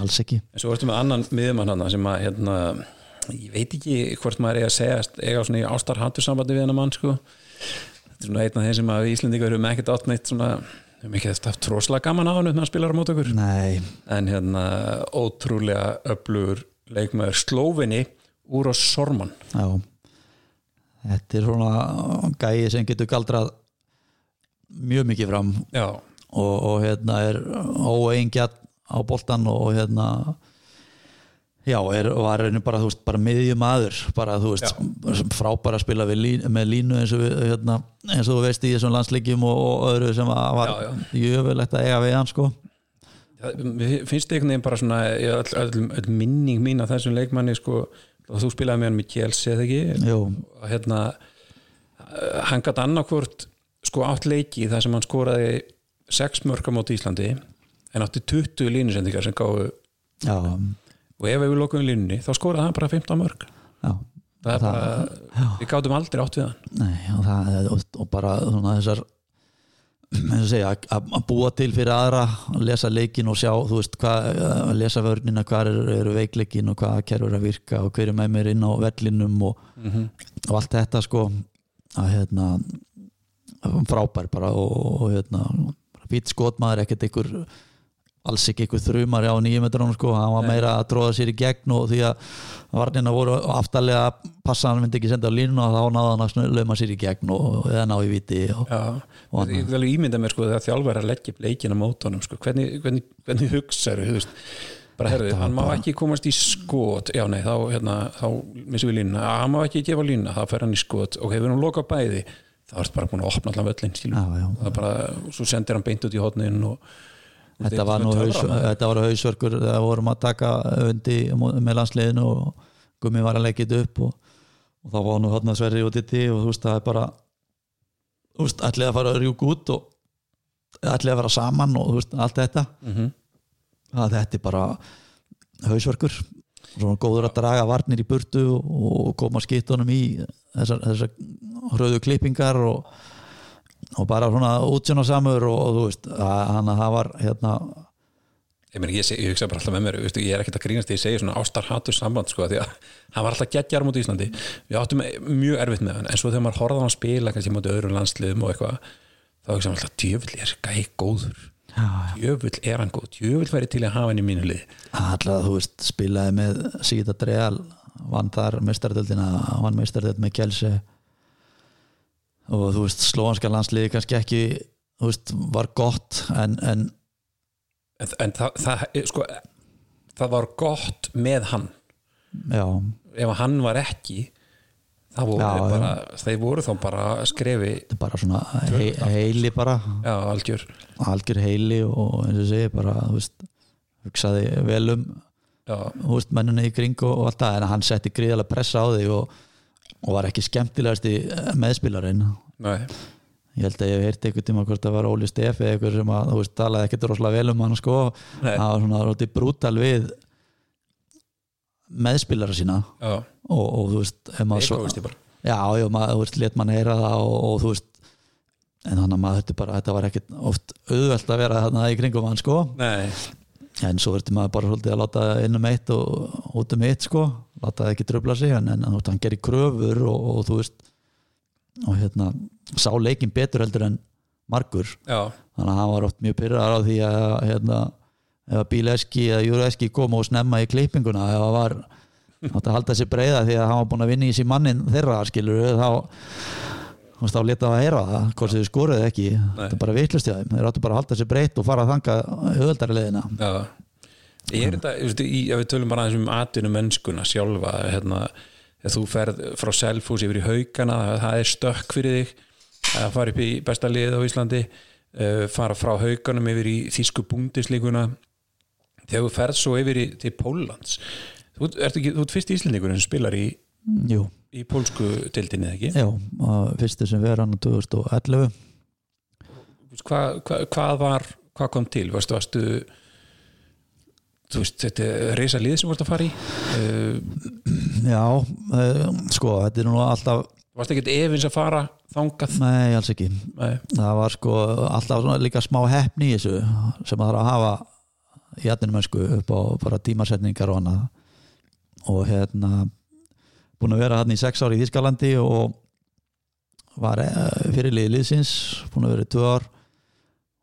Alls ekki.
En svo ertu með annan miðumann hann sem að hérna, ég veit ekki hvort maður er að segja eiga svona í ástar hattursambandi við hennar mann sko. Þetta er svona einn af þeim sem að við Íslendingar erum ekkert átt neitt svona við erum ekki eftir haft troslega gaman á hann þegar hann spilar á mót okkur.
Nei,
en hérna ótrúlega öflugur leikmaður Slóvinni úr á Sorman.
Já þetta er svona gæi sem getur galdrað mjög mikið fram.
Já,
og, og hérna er óeingjarn á boltan og hérna já, er, var henni bara, þú veist, bara miðjum aður bara, þú veist, frábæra að spila lín, með línu eins og, við, hérna, eins og þú veist í þessum landsleikjum og, og öðru sem að var
Já, já.
jöfulegt að eiga við hann sko.
Mér finnst einhvern veginn bara svona öll, öll, öll minning mín af þessum leikmanni sko, og þú spilaði með hann með Kjelsi eða ekki?
Jú,
og hérna eh, hann gætt annarkvort sko átt leiki þar sem hann skoraði 6 mörg á móti Íslandi en átti 20 línusendingar sem gáðu og ef við lokum línunni þá skoraði hann bara 15 mörg
já.
Það er bara, við gátum aldrei átt við hann.
Nei, og, það, og, og bara svona þessar segja, að að búa til fyrir aðra að lesa leikin og sjá veist, hvað, að lesa vörnina hvað eru, eru veikleikin og hvað kerfur að virka og hver er með mér inn á vellinum og, og allt þetta sko að hérna frábær bara og, og hérna fýtt skotmaður, ekkert einhver alls ekki einhver þrumari á nýjum metrónum sko, hann var meira að tróða sér í gegn og því að varnina voru aftalega passa hann myndi ekki senda á línu og þá náða hann að lauma sér í gegn og eða ná í viti og,
Já,
Og
ég vil ímynda mér sko þegar þjálfur að leggja leikina mótunum sko. hvernig, hvernig, hvernig hugsaðu þú veist? Bara herðu, hann má ekki komast í skot. Já nei, þá, hérna, þá missum við línuna, "Ah, hann má ekki gefa línuna þá fer hann í skot. Og hefur hann lokað bæði. Þá ertu bara búin að opna allan völlin skilur.
Já, já.
það er bara, svo sendir hann beint út í hotnin og, og
þetta var nú haus, þetta var hausverkur þegar vorum að taka undi með landsliðinu og gummi var að leggja þetta upp og, og þá var nú þarna Sverri og Ditti og þú veist það er bara þú veist, ætlið að fara að rjúk út og ætlið að fara saman og þú veist, allt þetta.
Mm
að þetta er bara hausverkur. Svona góður að draga varnir í burtu og koma skittunum í þessar, þessar hröðu klippingar og, og bara svona útsjónasamur og, og þú veist, hann að það var hérna,
ég, meni, ég, ég hugsa bara alltaf með mér veistu, ég er ekkert að grínast því ég segi svona ástar hattur samband sko, því að hann var alltaf geggjar mútið Íslandi. Við áttum mjög erfitt með hann en svo þegar maður horfði á hann spila kannski mútið öðrum landsliðum og eitthvað þá hugsa maður alltaf djöfull er gæ góður. Djöfull er hann góð, djöfull væri til að hafa hann í mínu lið
alltaf þú veist spilaði með Síta Dreal vann þar meistardöldina vann meistardöld með Kjelse og þú veist slóanska landsliði kannski ekki þú veist var gott en, en
en, en það, það, sko, það var gott með hann.
Já,
ef hann var ekki það voru,
Já,
þeir
já.
bara, þeir voru þá bara skrefi
bara svona hei, heili bara.
Já, algjör.
Algjör heili og eins og segi bara þú veist hugsaði vel um
já,
þú veist mennina í kring og, og allt það en hann setti gríðarlega pressa á þig og, og var ekki skemmtilegast í meðspilarinn.
Nei,
ég held að ég hef heyrt einhvern tíma hvort það var Óli Stefi eða einhver sem að þú veist talaði ekkert rosalega vel um hann sko. Það var svona rótið brútal við meðspilara sína. Og, og þú veist
bara.
Já, já, maður, þú veist, let mann heyra það og, og þú veist en þannig að maður þetta bara, þetta var ekkert oft auðvelt að vera þarna í kringum hann sko.
Nei,
en svo verður maður bara svolítið að láta inn um eitt og út um eitt sko. Láta það ekki tröfla sig en, en veist, hann gerir kröfur og, og þú veist og hérna, sá leikin betur heldur en margur.
Já,
þannig að hann var oft mjög pyrrar á því að hérna, ef að bíleski eða júreski kom og snemma í klippinguna ef það var átt að halda sér breyða því að hann var búin að vinna í sér mannin þeirra skilur þá þú veist, þá leta það að heyra það hvort þau skoruðu ekki, þetta er bara þeim. Þeir áttu bara að halda sér breytt og fara að þanga
já. Ég er þetta, veist, í, ef við tölum bara aðeins um atvinnu mennskuna sjálfa hérna, þú ferð frá Selfos yfir í haugana, það er stökk fyrir þig að fara upp í besta liðið á Íslandi uh, fara frá hauganum yfir í þýsku búndisleikuna þegar þú ferð svo yfir í, til Póllands þú ert ekki, þú ert fyrst íslendingur sem spilar í,
Jú,
í pólsku dildinni eða ekki?
Já, fyrstu sem vera hann 2011
Hva, hva, hvað var, hvað kom til? Varstu, varstu þú veist, þetta reysa lið sem ert að fara í? Uh,
Já, uh, sko, þetta er nú alltaf
varstu ekkert efins að fara þangað?
Nei, alls ekki.
Nei.
Það var sko alltaf líka smá hefni í þessu sem að þarf að hafa í atvinnum upp á bara tímasetningar og annað. Og hérna búin að vera hann í sex ári í Þískalandi og var eh, fyrirlið liðsins, búin að vera í tvö ár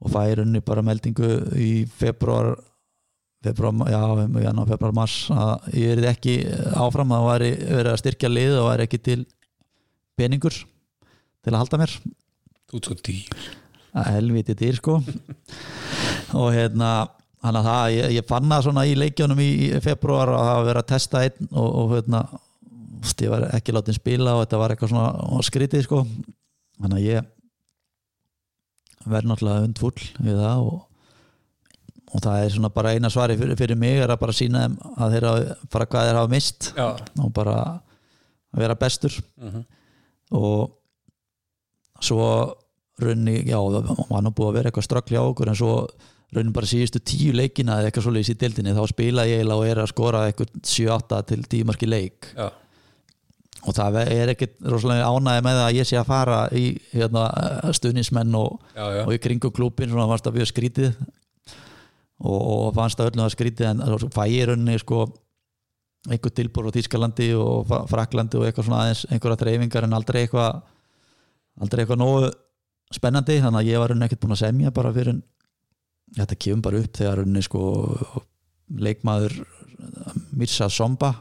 og færi unni bara meldingu í februar februar, já, já, februar mars að ég verið ekki áfram að væri verið að styrkja lið og væri ekki til peningur til að halda mér.
Þú ert svo dýr.
Að helviti dýr sko. Og hérna hann að það, ég, ég fann það svona í leikjónum í februar að hafa verið að testa einn og, og hérna ég var ekki látið spila og þetta var eitthvað svona skrítið sko. Þannig að ég verð náttúrulega undfull við það og, og það er svona bara eina svari fyrir, fyrir mig er að bara sína þeim að þeirra bara hvað þeir hafa mist
já,
og bara að vera bestur.
Mhm,
og svo runni, já, það var nú búið að vera eitthvað ströggli á okkur en svo runni bara síðustu tíu leikina eða eitthvað svoleiðis í dildinni þá spila ég og er að skora eitthvað 7-8 til 10 marki leik.
Já,
og það er ekkit rosalega ánæði með að ég sé að fara í hérna, stuðnismenn og,
já, já.
og í kringum klúpin svona fannst að við skrítið og, og fannst að öllum að skrítið en svo fæ ég í rauninni sko einhver tilbúr á Þískalandi og Fra- Fraklandi og eitthvað svona aðeins einhverja þreifingar en aldrei eitthvað aldrei eitthvað nógu spennandi þannig að ég var rauninni ekkert búin að semja bara fyrir þetta kemur bara upp þegar rauninni sko leikmaður Mirsa Somba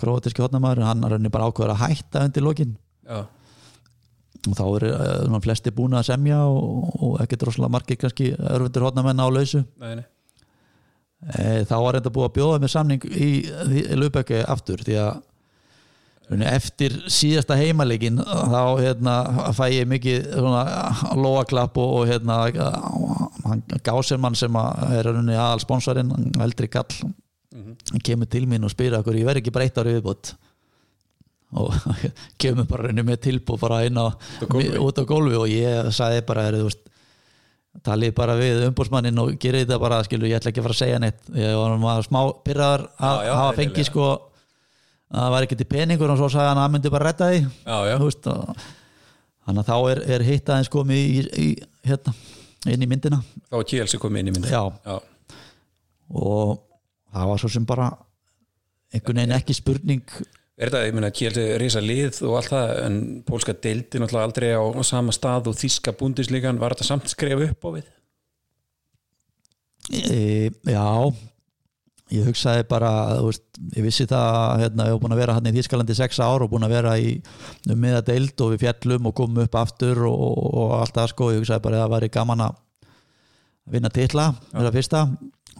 króatíski hotnamaður hann er rauninni bara ákveður að hætta undir lokin.
Já,
og þá eru uh, flesti búin að semja og, og ekkert rosalega margir kannski örfundur hotnamenn á lausu.
Nei, nei.
E, þá var þetta búið að bjóða með samning í, í Lubeki aftur því að eftir síðasta heimaleikin þá hérna, fæ ég mikið svona lóaklapp og, og hérna hann Gásermann sem er aðal sponsorinn, eldri kall
Mhm.
hann kemur til mín og spyrir okkur ég verð ekki breytt ári viðbútt og kemur bara rauninni með tilbúð bara inn á, út á gólfi og ég sagði bara er, veist, talið bara við umbúrsmannin og gerir þetta bara, skilur, ég ætla ekki að fara að segja neitt. Ég var smá pyrraðar að hafa fengið sko að það var ekki til peningur og svo sagði hann að hann myndi bara redda því.
Já, já,
veist, og, þannig að þá er, er hitt aðeins komið í, í, hérna, inn í myndina.
Þá er Kielsi komið inn í myndi
já,
já,
og það var svo sem bara einhvern veginn ekki spurning.
Er þetta, ég meina Kielsi risa lið og allt það, en pólska deildi náttúrulega aldrei á sama stað og þíska búndisligan, var þetta samt skref upp á við?
e, já ég hugsaði bara þú veist, ég vissi það hérna, ég var búin að vera hann í Þískalandi sex ár og búin að vera í um miða deild og við fjallum og komum upp aftur og, og, allt það sko, ég hugsaði bara að það væri gaman að vinna titla, vera fyrsta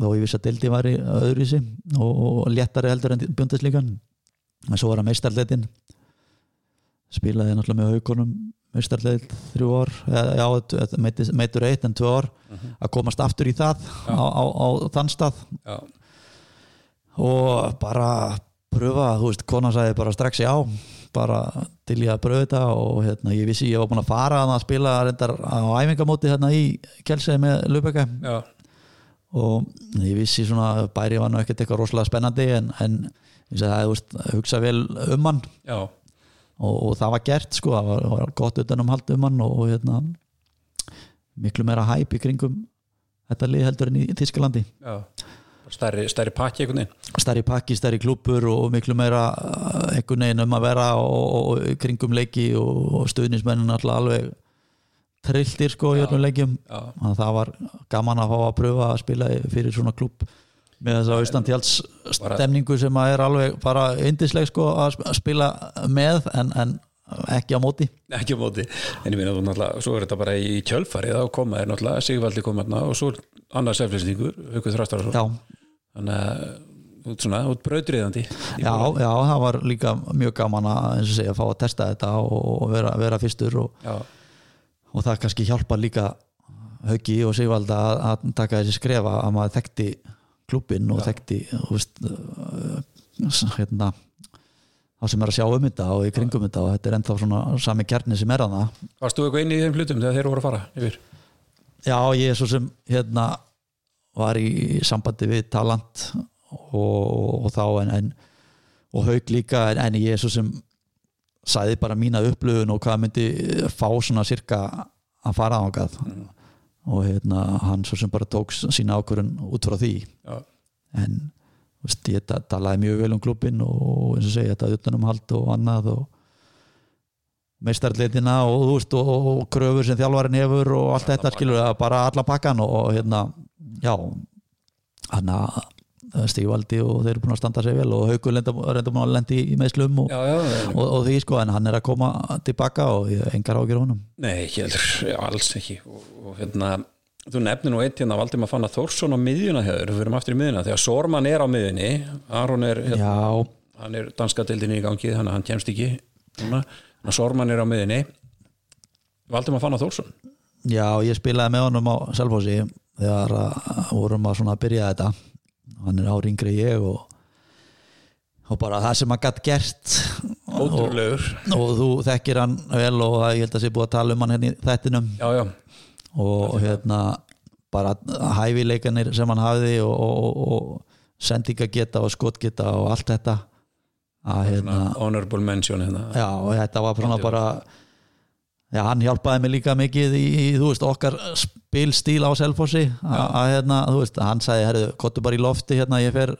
og ég vissi að deildi væri öðruvísi og, og léttari heldur en bjöndislíkan en svo var það meistarleitin spilaði náttúrulega með haugunum meistarleit þrjú ár já, meitur, eitt en tvö ár að komast aftur í það á, á, á þann stað.
Já,
og bara pröfa, þú veist, konan sagði bara strax já, bara til ég að pröfa þetta og hérna, ég vissi ég var búin að fara að spila reyndar á æfingamóti hérna í Kjelsei með Lubeka
já,
og ég vissi svona að bæri var nú ekkert eitthvað rosalega spennandi en, en ég sagði að þú veist, hugsa vel um hann. Og, og það var gert sko, það var, það var gott utan um um hann og, og hérna miklu meira hæp í kringum þetta lið heldur en í Þískalandi
já. Stærri, stærri pakki einhvern veginn.
Stærri pakki, stærri klúpur og miklu meira uh, einhvern veginn um að vera og, og, kringum leiki og, og stuðnismennin alltaf alveg trilltir sko í öllum að það var gaman að fá að pröfa að spila fyrir svona klúb með þess að austantjáls stemningu sem að er alveg bara yndisleg sko að sp- að spila með en, en ekki á móti.
Ekki á móti. En ég meina þú náttúrulega, svo er þetta bara í kjölfarið þá koma er náttúrulega Sigvaldi koma þarna og svo annars eflýsningur, Haukur
já,
þannig að ert svona, þú ert brautriðandi
já, já, það var líka mjög gaman að eins og segja, fá að testa þetta og vera, vera fyrstur og,
já,
og það kannski hjálpa líka Hauki og Sigvalda að, að taka þessi skrefa að maður þekkti klubbin og þekkti þú veist, uh, hérna þá sem er að sjá um þetta og í kringum þetta og þetta er ennþá svona sami kjarni sem er að það
Varst þú eitthvað inn í þeim hlutum þegar þeir voru að fara yfir?
Já, ég er svo sem hérna var í sambandi við talant og, og þá en, en og haug líka en, en ég er svo sem sæði bara mína upplöfun og hvað myndi fá svona cirka að fara ángað mm. og hérna hann svo sem bara tók sína ákvörun út frá því.
Já,
en veist, ég ta- talaði mjög vel um klubbin og eins og segja þetta utanumhald og annað og meistarleitina og, veist, og, og kröfur sem þjálfarin hefur og allt þetta skilur bara alla pakkan og, og hérna já hann að stígvaldi og þeir eru búin að standa sig vel og haugur reynda búin að lendi í meðslum og,
já, já, já.
og, og því sko en hann er að koma tilbaka og engar ágjör honum.
Nei, ekki alls ekki. Og, og hérna, þú nefnir nú eitt hérna Valdimar Fannar Þórsson á miðjuna hefur við fyrir aftur í miðjuna, þegar Sorman er á miðjunni. Aron er, hérna, hann er danska deildinni í gangi, þannig að hann kemst ekki núna, þannig að Sorman er á miðjunni. Valdimar Fannar Þórsson.
Já, ég spilaði með honum á Selfossi þegar að vorum að svona að byrja þetta hann er ári yngri en ég og, og bara það sem hann gætt gert. Og,
ótrúlegur,
og þú þekkir hann vel og ég held að sé búið að tala um hann hérna í þættinum.
Já, já.
Og hérna bara hæfileikanir sem hann hafði og, og, og sendingageta og skotgeta og allt þetta. Að hérna
honorable mention hérna.
Já og þetta var bara já hann hjálpaði mig líka mikið í, þú veist okkar spilstíl á Selfossi. Að að, hérna þú veist hann sagði herðu kottu bara í lofti hérna ég fer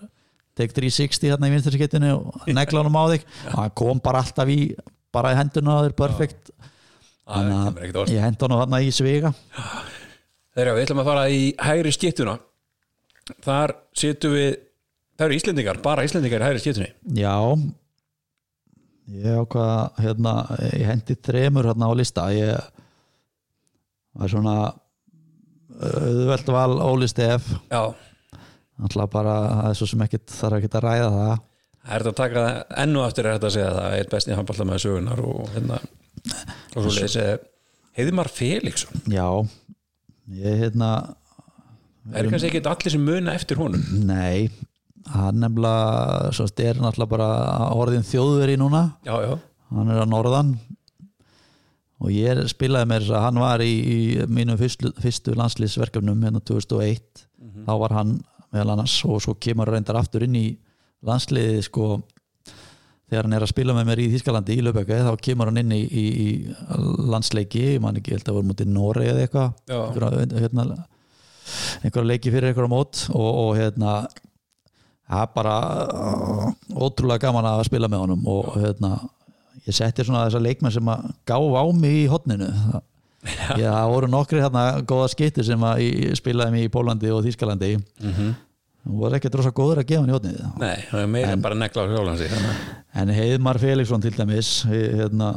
tek 360 hérna í vinstarskiptinu og negla honum á þig. Og hann kom bara alltaf í bara í henduna á þér perfekt.
Ekkert orð
ég hendi honum þarna í sviga.
Þeirra, við ætlum að fara í hægri skiptuna þar situm við það eru Íslendingar, bara Íslendingar í hægri skiptunni
já ég ákvað hérna ég hendi þremur hérna á lista. Ég var svona auðvelt val Óli Stef
Já,
Alltaf bara, það er svo sem ekkit þarf ekkit að ræða það.
Það er þetta að taka ennu aftur er þetta að segja það, eitt besti handballta með sögunar og hérna og svo leysi Heiðmar Felixson.
Já, ég hérna
er kannski ekki allir sem muna eftir honum.
Nei, hann nefnilega svo er náttúrulega bara orðin þjóðveri núna,
Já, já,
hann er að norðan. Og ég spilaði þess að hann var í, í mínum fyrstu, fyrstu landslýsverkefnum hérna 2001 þá var hann meðal annars og svo kemur reyndar aftur inn í landsliði sko. Þegar hann er að spila með mér í Þískalandi í Löfböku þá kemur hann inn í, í, í landsleiki, ég man ekki, held að voru mútið Nóri eða eitthvað. Einhverja, hérna, leiki fyrir einhverja mót. Og, og hérna það er bara uh, ótrúlega gaman að spila með honum og hérna ég setti svona þessa leikmenn sem að gáf á mig í hotninu Já, það voru nokkri hérna góða skittir sem að ég spilaði mig í Pólandi og Þískalandi
mm
og voru ekki drosa góður að gefa hann í hotnið
Nei, það er meira en bara negla á sjálfansi
en Heiðmar Felixson til dæmis hérna,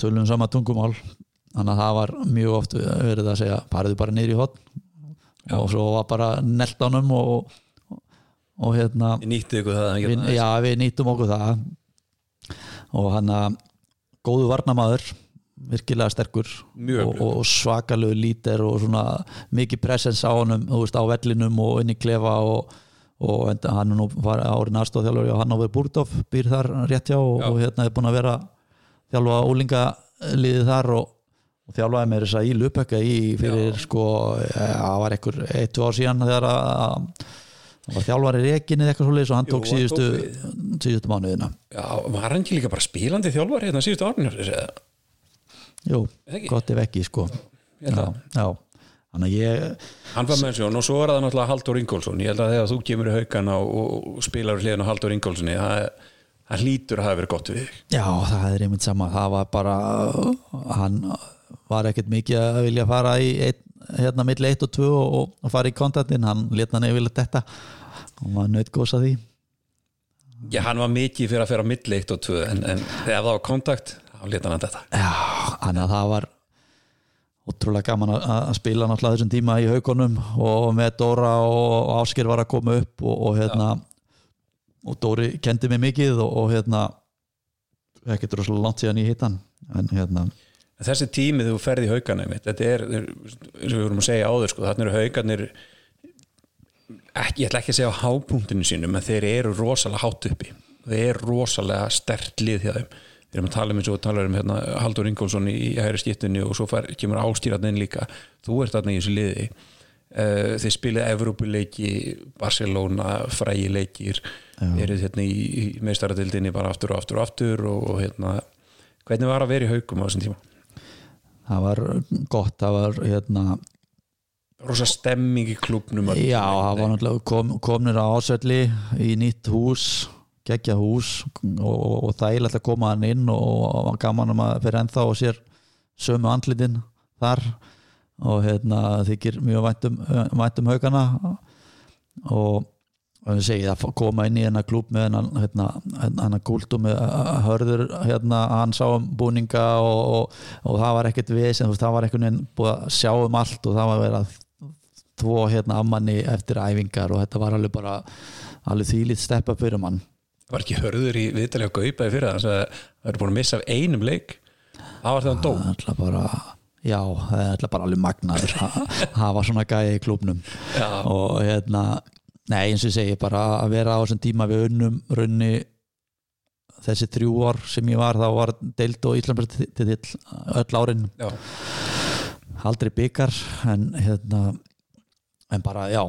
tölum sama tungumál. Þannig að það var mjög oft verið að segja pariðu bara niður í hotn og svo var bara nelt ánum og, og, hérna
Ég nýtti ykkur það
við, já, við nýttum okkur það. Og hann að góðu varnamaður virkilega sterkur. Og, og svakalegu lítir og svona mikið presens á honum þú veist, á vellinum og inn í klefa og, og hann nú var árin aðstofþjálfur og hann á við Búrdóf býr þar rétt hjá og,
Já.
og hérna er búin að vera þjálfa úlingaliðið þar og, og þjálfaði með þess að í Lupökka í fyrir sko, ja, það var einhver eitt, tvö ár síðan þegar að- það var þjálfari reikin eða eitthvað svoleiðis og hann tók síðustu, síðustu mánuðina.
Já, var hann ekki líka bara spilandi þjálfari hérna síðustu árnir
Jú, gott ef ekki sko. Já, já. Ég
Hann var með sjón og svo er það náttúrulega Haldur Ingólfsson. Ég held að þegar þú kemur í haugana og, og spilar við hliðin á Haldur Ingólfssoni það, það hlýtur að hafa verið gott við
Já, það er einmitt sama. Það var bara hann var ekkert mikið að vilja fara í ein, hérna milli 1 og 2 og, og fara í kontaktin, hann leta hann yfirleitt þetta og maður nöyt gósa því.
Já, hann var mikið fyrir að fyrir á milli 1 og 2 en, en þegar það var kontakt þá leta hann þetta.
Já, þannig að það var ótrúlega gaman að, að spila náttúrulega þessum tíma í haugunum og með Dóra og, Ásker var að koma upp og, og hérna og Dóri kendi mig mikið og, og hérna ekki droslega langt síðan ég hitt hann en hérna.
Þessi tími þú ferði í haugana einmitt, þetta er, eins og við vorum að segja áður sko, þarna eru haugarnir ekki, ég ætla ekki að segja á hápunktinu sínum en þeir eru rosalega hátt uppi. Þeir eru rosalega stert lið hjá þeim. Við erum að tala um eins og talar um hérna, Haldur Ingólfsson í hægri skiptinu og svo fær, kemur ástýratinn líka. Þú ert þarna í þessu liði. Uh, þeir spilið Evrópuleiki Barcelona, frægi leikir. Eru hérna í, í meistaradildinni bara aftur og aftur og aftur og, og hérna, hvernig var að vera í haugum á þessum tíma?
það var gott, það var hérna
rosa stemming í klubnum
Já, það var náttúrulega kom, komnir á ásvelli í nýtt hús geggja hús og, og þægilegt að koma hann inn og gaman um að fyrir ennþá og sér sömu andlitin þar og hérna þykir mjög væntum, væntum haugana og og ég segi að koma inn í hennar klúb með hennar hérna, hennar gúltum með hörður hérna, hann sá um búninga og, og, og það var ekkert við sem það var veginn búið að sjá um allt og það var verið að þvó hérna ammanni eftir æfingar og þetta var alveg bara alveg þýlið steppa fyrir mann.
Var ekki hörður í viðtalið á Gaupaði fyrir það það eru búin að missa af einum leik. Það var það dó.
Það er alltaf bara já, það er alltaf bara alveg magnaður það var svona gæði í klúbnum
Já.
og hérna nei eins og ég segi bara að vera á þessum tíma við unnum runni þessi þrjú ár sem ég var þá var deild og Íslandbjörn til öll árin.
Já.
aldrei byggar en hérna en bara já,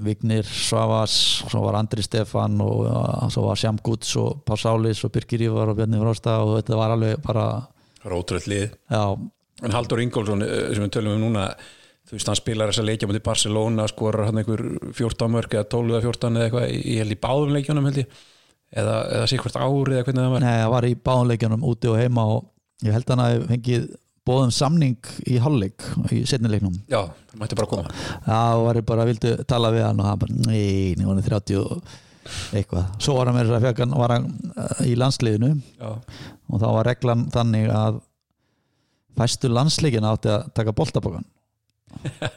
Vignir Svavas, svo var Andri Stefan og uh, svo var Sjam Guds og Pál Sális og Birgir Ívar og Bjarni Frosta og þetta var alveg bara
rótröld lið. En Haldur Ingólfsson eh, sem við tölum um núna þú veist hann spilar þessa leikja mútið Barcelona skorar hann einhver 14 mörg eða 12 eða 14 eða eitthvað ég held í báðum leikjunum held ég. Eða, eða sé hvert árið eða hvernig það var.
Nei, það var í báðanleikjanum úti og heima og ég held hann að fengið bóðum samning í hálfleik í setnileiknum
já, það mætti bara koma.
Það var bara, vildu tala við hann og hann bara, nei, hann var 30 og eitthvað, svo var hann með þess að fekk hann var hann uh, í landsliðinu.
Já,
og þá var reglan þannig að fæstu landsleikin átti að taka boltabókan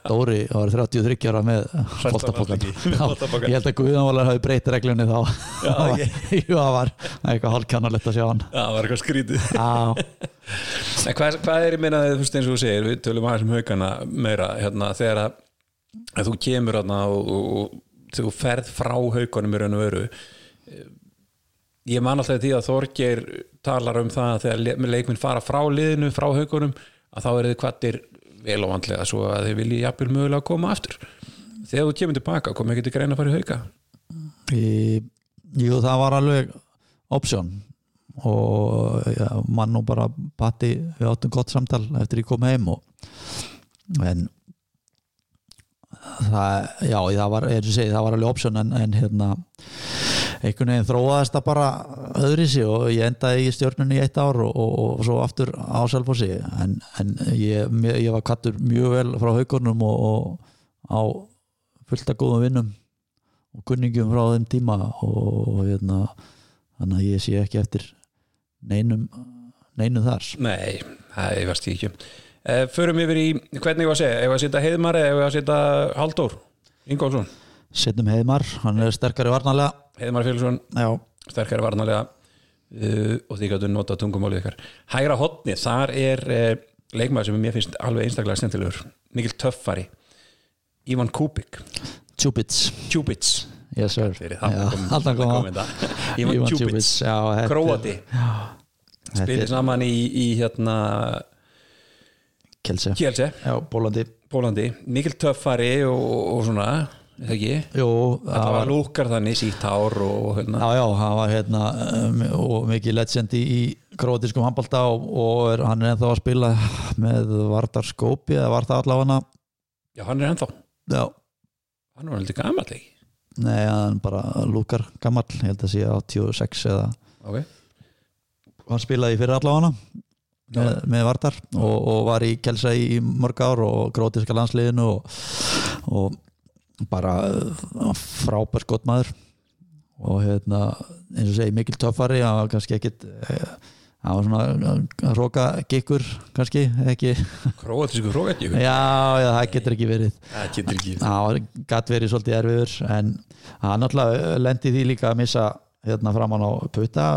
Dóri var 33 ára með
boltapokann.
ég held að Guðanválar hafi breytt reglunni þá.
Já,
það var, eitthvað hálfkjánalegt að sjá hann.
Já, það var eitthvað skrítið. Hvað, hvað er ég meina þú veist eins og þú segir, við tölum aðeins um haugana meira, hérna, þegar að, að þú kemur hérna og, og, og þú ferð frá haugunum í raun og veru eh, ég man alltaf því að Þorgeir talar um það að þegar le- leikminn fara frá liðinu, frá haugunum að þá er þið kvattir vel og vandlega svo að þið vilji jafnvel mögulega koma aftur. Þegar þú kemur tilbaka, kom ekki til greina að fara í hauga
í, jú, það var alveg option. Og ja, mann og bara patti við áttum gott samtal eftir ég kom heim og en það, já, það var, eins og segi, það var alveg option en, en hérna einhvern veginn þróaðist það bara öðri sig og ég endaði í stjórnunni í eitt ár og, og, og svo aftur á Selfossi. En, en ég, ég var kattur mjög vel frá haugurnum og, og á fullt af góðum vinnum og kunningum frá þeim tíma og hérna þannig að ég sé ekki eftir neinum neinum þar.
Nei, það er verst ekki. Uh, Förum yfir í, hvernig ég var að segja ef að setja Heiðmar eða ef að setja Halldór Ingólfsson,
setnum Heiðmar, hann er sterkari varnalega
Heiðmar Félgsson sterkari varnalega uh, og því gætu nota tungumálið ykkar. Hægra hotni, þar er uh, leikmaður sem mér finnst alveg einstaklega snentilegur mikil töffari Ivan Kubik,
Tjúbits yes alltaf
þetta. Ivan Tjúbits, Króati. Spilir saman í, í hérna
Kjelse
Pólandi. Mikil töffari og, og svona eða ekki,
Jú,
það
það
var lúkar þannig sítt hár og hérna,
Já, já, hann var hérna um, og mikið legend í, króatískum handbalta og, og er, hann er ennþá að spila með Vardar Skópi eða var það allavega?
Já hann er ennþá.
Já,
hann var heldur gamall ekki?
Nei, hann bara lúkar gamall, ég held að sé 86 eða
ok,
hann spilaði fyrir allavega með, með Vardar og, og var í Kelsa í mörg ár og króatíska landsliðinu og, og bara uh, frábær skotmaður. Og hérna eins og segi mikil töffari hann var kannski ekkit eh, hann var svona róka gikkur kannski ekki?
Króatísku hrókættjú
já, já, það getur ekki verið.
Það getur ekki
hann gætt verið svolítið erfiður en hann náttúrulega lendi því líka að missa hérna framan á puta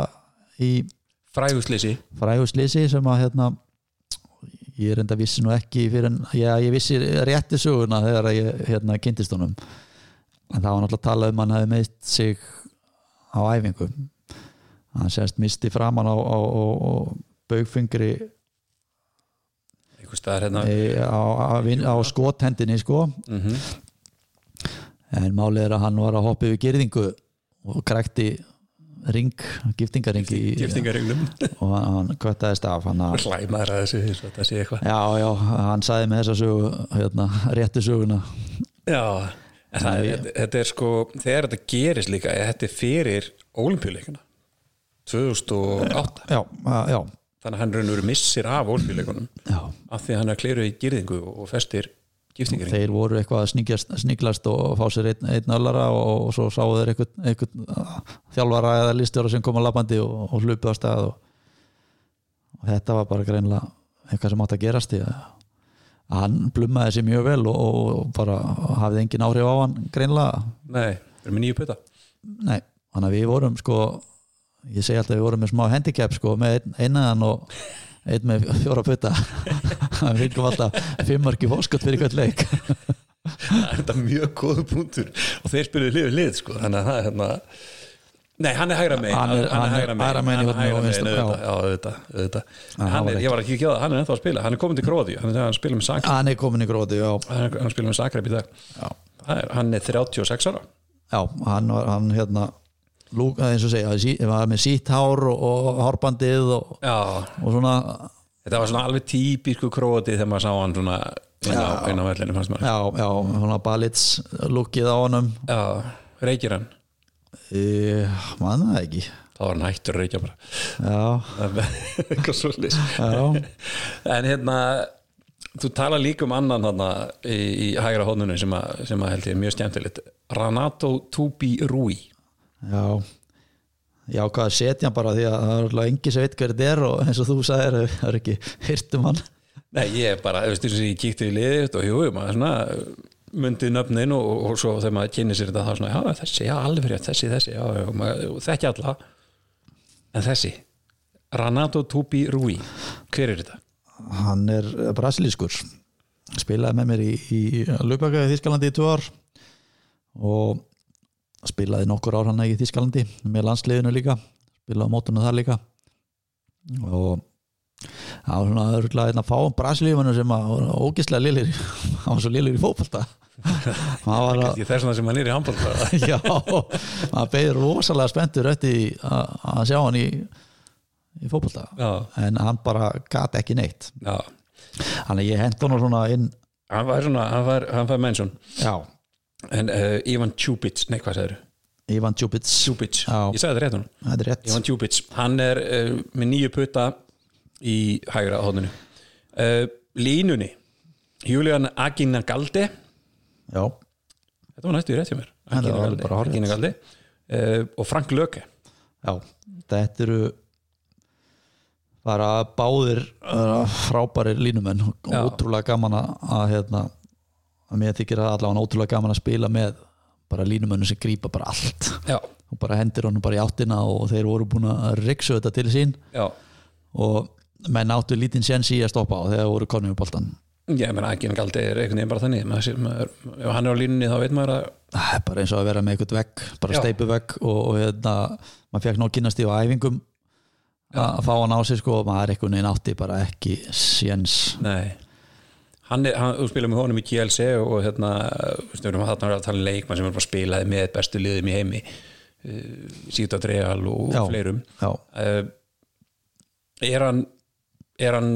í
frægusleysi.
fræguslýsi sem að hérna ég er enda vissi nú ekki fyrir en já, ég vissi rétti söguna þegar ég hérna kynntist honum. En það var náttúrulega um að hann hefði meist sig á æfingu. Hann sérst misti framan á, á, á, á baugfingri
hérna.
E, á, á, vin- á skothendinni sko.
Mm
en málið er að hann var að hoppa yfir girðingu og krækti ring, giftingaring í-
giftingareglum
og hann, kvættaðist af hann að
hlæmaður að þessu þetta sé eitthvað.
Já, já, hann sagði með þessa sögu hérna, réttu söguna.
Já, en það,
Nei.
þetta, er sko þegar þetta gerist líka, þetta er fyrir olimpíuleikana 2008
Já, að- já,
þannig að hann raun og veru missir af olimpíuleikunum
já.
af því að hann er kliruð í girðingu og festir giftingaring
Þeir voru eitthvað að sníklast og fá sér einn, einn öllara og, og svo sáu þeir einhvern uh, þjálfara eða listjóra sem kom að labandi og, og hlupu á stað og, og þetta var bara greinlega eitthvað sem átt að gerast í að að hann blummaði sér mjög vel og, bara hafði engin áhrif á hann greinlega
nei, við erum með nýju puta?
Nei, þannig að við vorum sko ég segi alltaf við vorum með smá handicap sko með einaðan og einn með fjóra putta við fengum alltaf fimmarki fóskot fyrir hvert leik.
Það er þetta mjög góðu punktur. Og þeir spiluðu hlið við hlið sko. Þannig að það er hérna Nei, hann er hægra megin.
Hann er- hægra megin.
ég var ekki ekki á það, hann er ennþá að spila. Hann er komin til Króði, hann, spila með Zagreb.
Hann er komin í gróti já,
hann spila með Zagreb í dag. Hann er 36 ára.
Já hann var hann hérna lúk, eins og segja, sí, var með sítt hár og, og hárbandið og, og svona.
Þetta var svona alveg típisku Króði þegar maður sá hann svona inn á, inn á vellinu fannst maður
já, já, svona balits lúkið á honum.
Já, reykir hann?
E, mann það ekki.
Þá var hann hættur að reykja bara.
Já,
eitthvað svolítið en hérna þú tala líka um annan þarna í, í hægra hóðnunu sem, sem að held ég er mjög skemmtilegt. Ranato Tubi Rui
já. Já, hvað að setja bara því að það er alveg engi sem veit hver þetta er og eins og þú sagðir það er ekki hirtum hann.
Nei, ég er bara, þú veist, þess að ég kíkti í liðið og jú, maður svona myndið nöfnin og, og svo þegar maður kynni sér þetta þá svona, já, þessi, já, alveg fyrir þessi, þessi, já, já, maður, þekki alla. En þessi Ranato Tubi Rui hver er þetta?
hann er brasilískur. Spilaði með mér í, í Lubaka í Þískalandi í tvö ár og spilaði nokkur ár hann í Þískalandi með landsliðinu líka spilaði á mótunum þar líka. Og það var svona örgulega einn að fá brasilífanu sem að ógislega lilir hann var svo lilir í fótbolta. Hann var að
Ég þess vegna sem hann er í handbóð
já, hann beður rosalega spenntur eftir að sjá hann í, í fótbolta.
Já,
en hann bara gat ekki neitt.
Já.
Þannig ég hent hann svona inn
Hann var svona, hann var, hann var mennsson
Já,
en uh, Ivan Čupic, nei hvað sagður
Ivan Já.
ég sagði þetta rétt hún
er rétt.
Ivan Čupic, hann er uh, með nýju putta í hægra hóðinu uh, Línunni. Julian Aginagaldi
Já,
Þetta var næstu í rétt hjá mér. Aginagaldi uh, og Frank Löke
já. Þetta eru bara báðir frábærir línumenn og
Já.
ótrúlega gaman að hérna, að mér þykir að allavega ótrúlega gaman að spila með bara línumennum sem grípa bara allt.
Já,
og bara hendir honum bara í áttina og þeir voru búin að riksu þetta til sín.
Já.
Og menn áttu lítinn séns í að stoppa á þegar voru konum í boltan
Ég meina Aginagaldi er einhvern veginn bara þannig. Maður, maður, ef hann er á línunni þá veit maður að
það er bara eins og að vera með eitthvað vegg bara steipu vegg og, og hérna, maður fekk nóg kynast í á æfingum. Að fá hann á sig sko og maður einhvern veginn átti bara ekki séns.
Nei Hann hann, spila með honum í KLC og hérna, við erum að tala um leikmann sem er bara spilaði með bestu liðum í heimi uh, Sýta Dreal og
Já.
fleirum.
já,
uh, Er hann er hann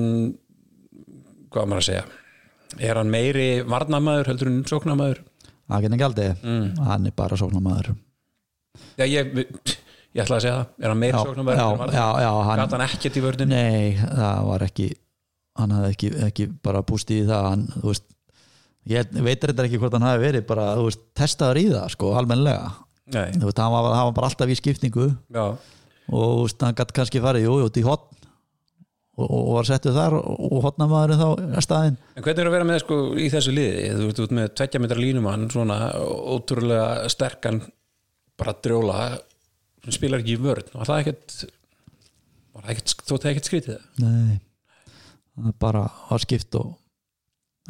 hvað maður að segja? Er hann meiri varnamaður heldur en sóknamaður
að geta gældi
Mm.
hann er bara sóknarmaður.
Já, ég, ég ætla að segja það. Er hann meiri
já,
sóknamaður
já, já, já, hann,
hann
nei, það var ekki hann hafði ekki, ekki bara pústið í það hann, veist ég veit reyndar ekki hvort hann hafi verið bara, veist, testaður í það, sko, þú veist, hann var, hann var bara alltaf í skiptingu.
Já,
og veist, hann gæti kannski farið, út í hotn og, og var settuð þar og, hotnamaðurinn þá að staðinn.
En hvernig er að vera með sko í þessu liði? Þú ert út með tveggja metra línumann svona ótrúlega sterkan bara drjóla sem spilar ekki í vörn. Var það ekkert var það ekkert, ekkert skrítið?
Nei, það bara var skipt og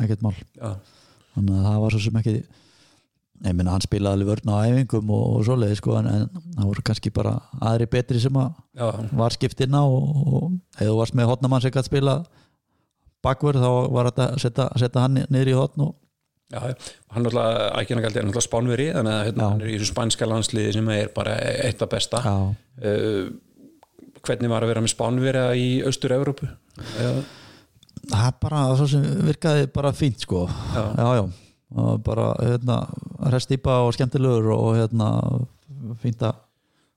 ekkert mál.
Já,
þannig að það var svo sem ekki ég minna hann spilaði alveg vörn á æfingum og, og svoleiði sko en, en það voru kannski bara aðri betri sem að
já,
var skipt inn á og, og ef þú varst með hotnamann sem gætt spila bakvörð þá var þetta að setja, setja hann niður í hotn og
já, hann er náttúrulega spánveri þannig að hérna,
Já.
hann er í þessu spænska landsliði sem er bara eitt af besta.
Já,
uh, hvernig var að vera með spánveri í Austur-Európu uh,
það bara það sem virkaði bara fínt sko.
Já.
já, bara hérna restýpa og skemmtilegur og hérna fínt að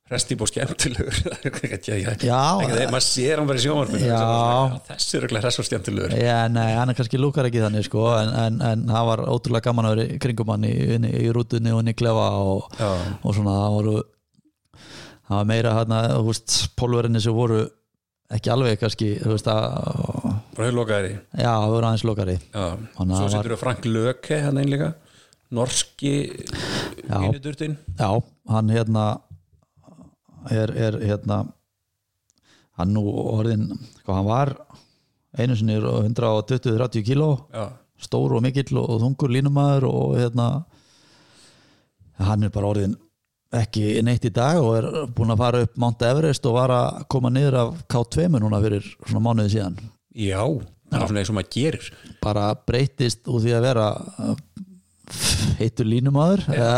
restýp og skemmtilegur.
Já.
þegar maður sér hann bara í sjónvarpinu.
Já.
þessi er ekki rest og skemmtilegur.
Já, nei, hann er kannski lúkar ekki þannig sko, en, en, en það var ótrúlega gaman að vera kringum hann í, í, í rútunni og inn í klefa og, og svona það voru það var meira hérna, þú veist, pólverinni sem voru ekki alveg kannski, þú veist að
bara hefur lokaðir í
já, það voru aðeins. Þannig að
svo setur við Frank Löke hann einlega norski
Já.
vinudurtin
Já, hann hérna er, er hérna hann nú orðin hvað hann var einu sinni 120-30 kíló
já,
stór og mikill og þungur línumæður og hérna hann er bara orðin ekki neitt í dag og er búin að fara upp Mount Everest og var að koma niður af K2 núna fyrir svona mánuði síðan
já það er svona eins og maður gerir.
Bara breytist úr því að vera heitur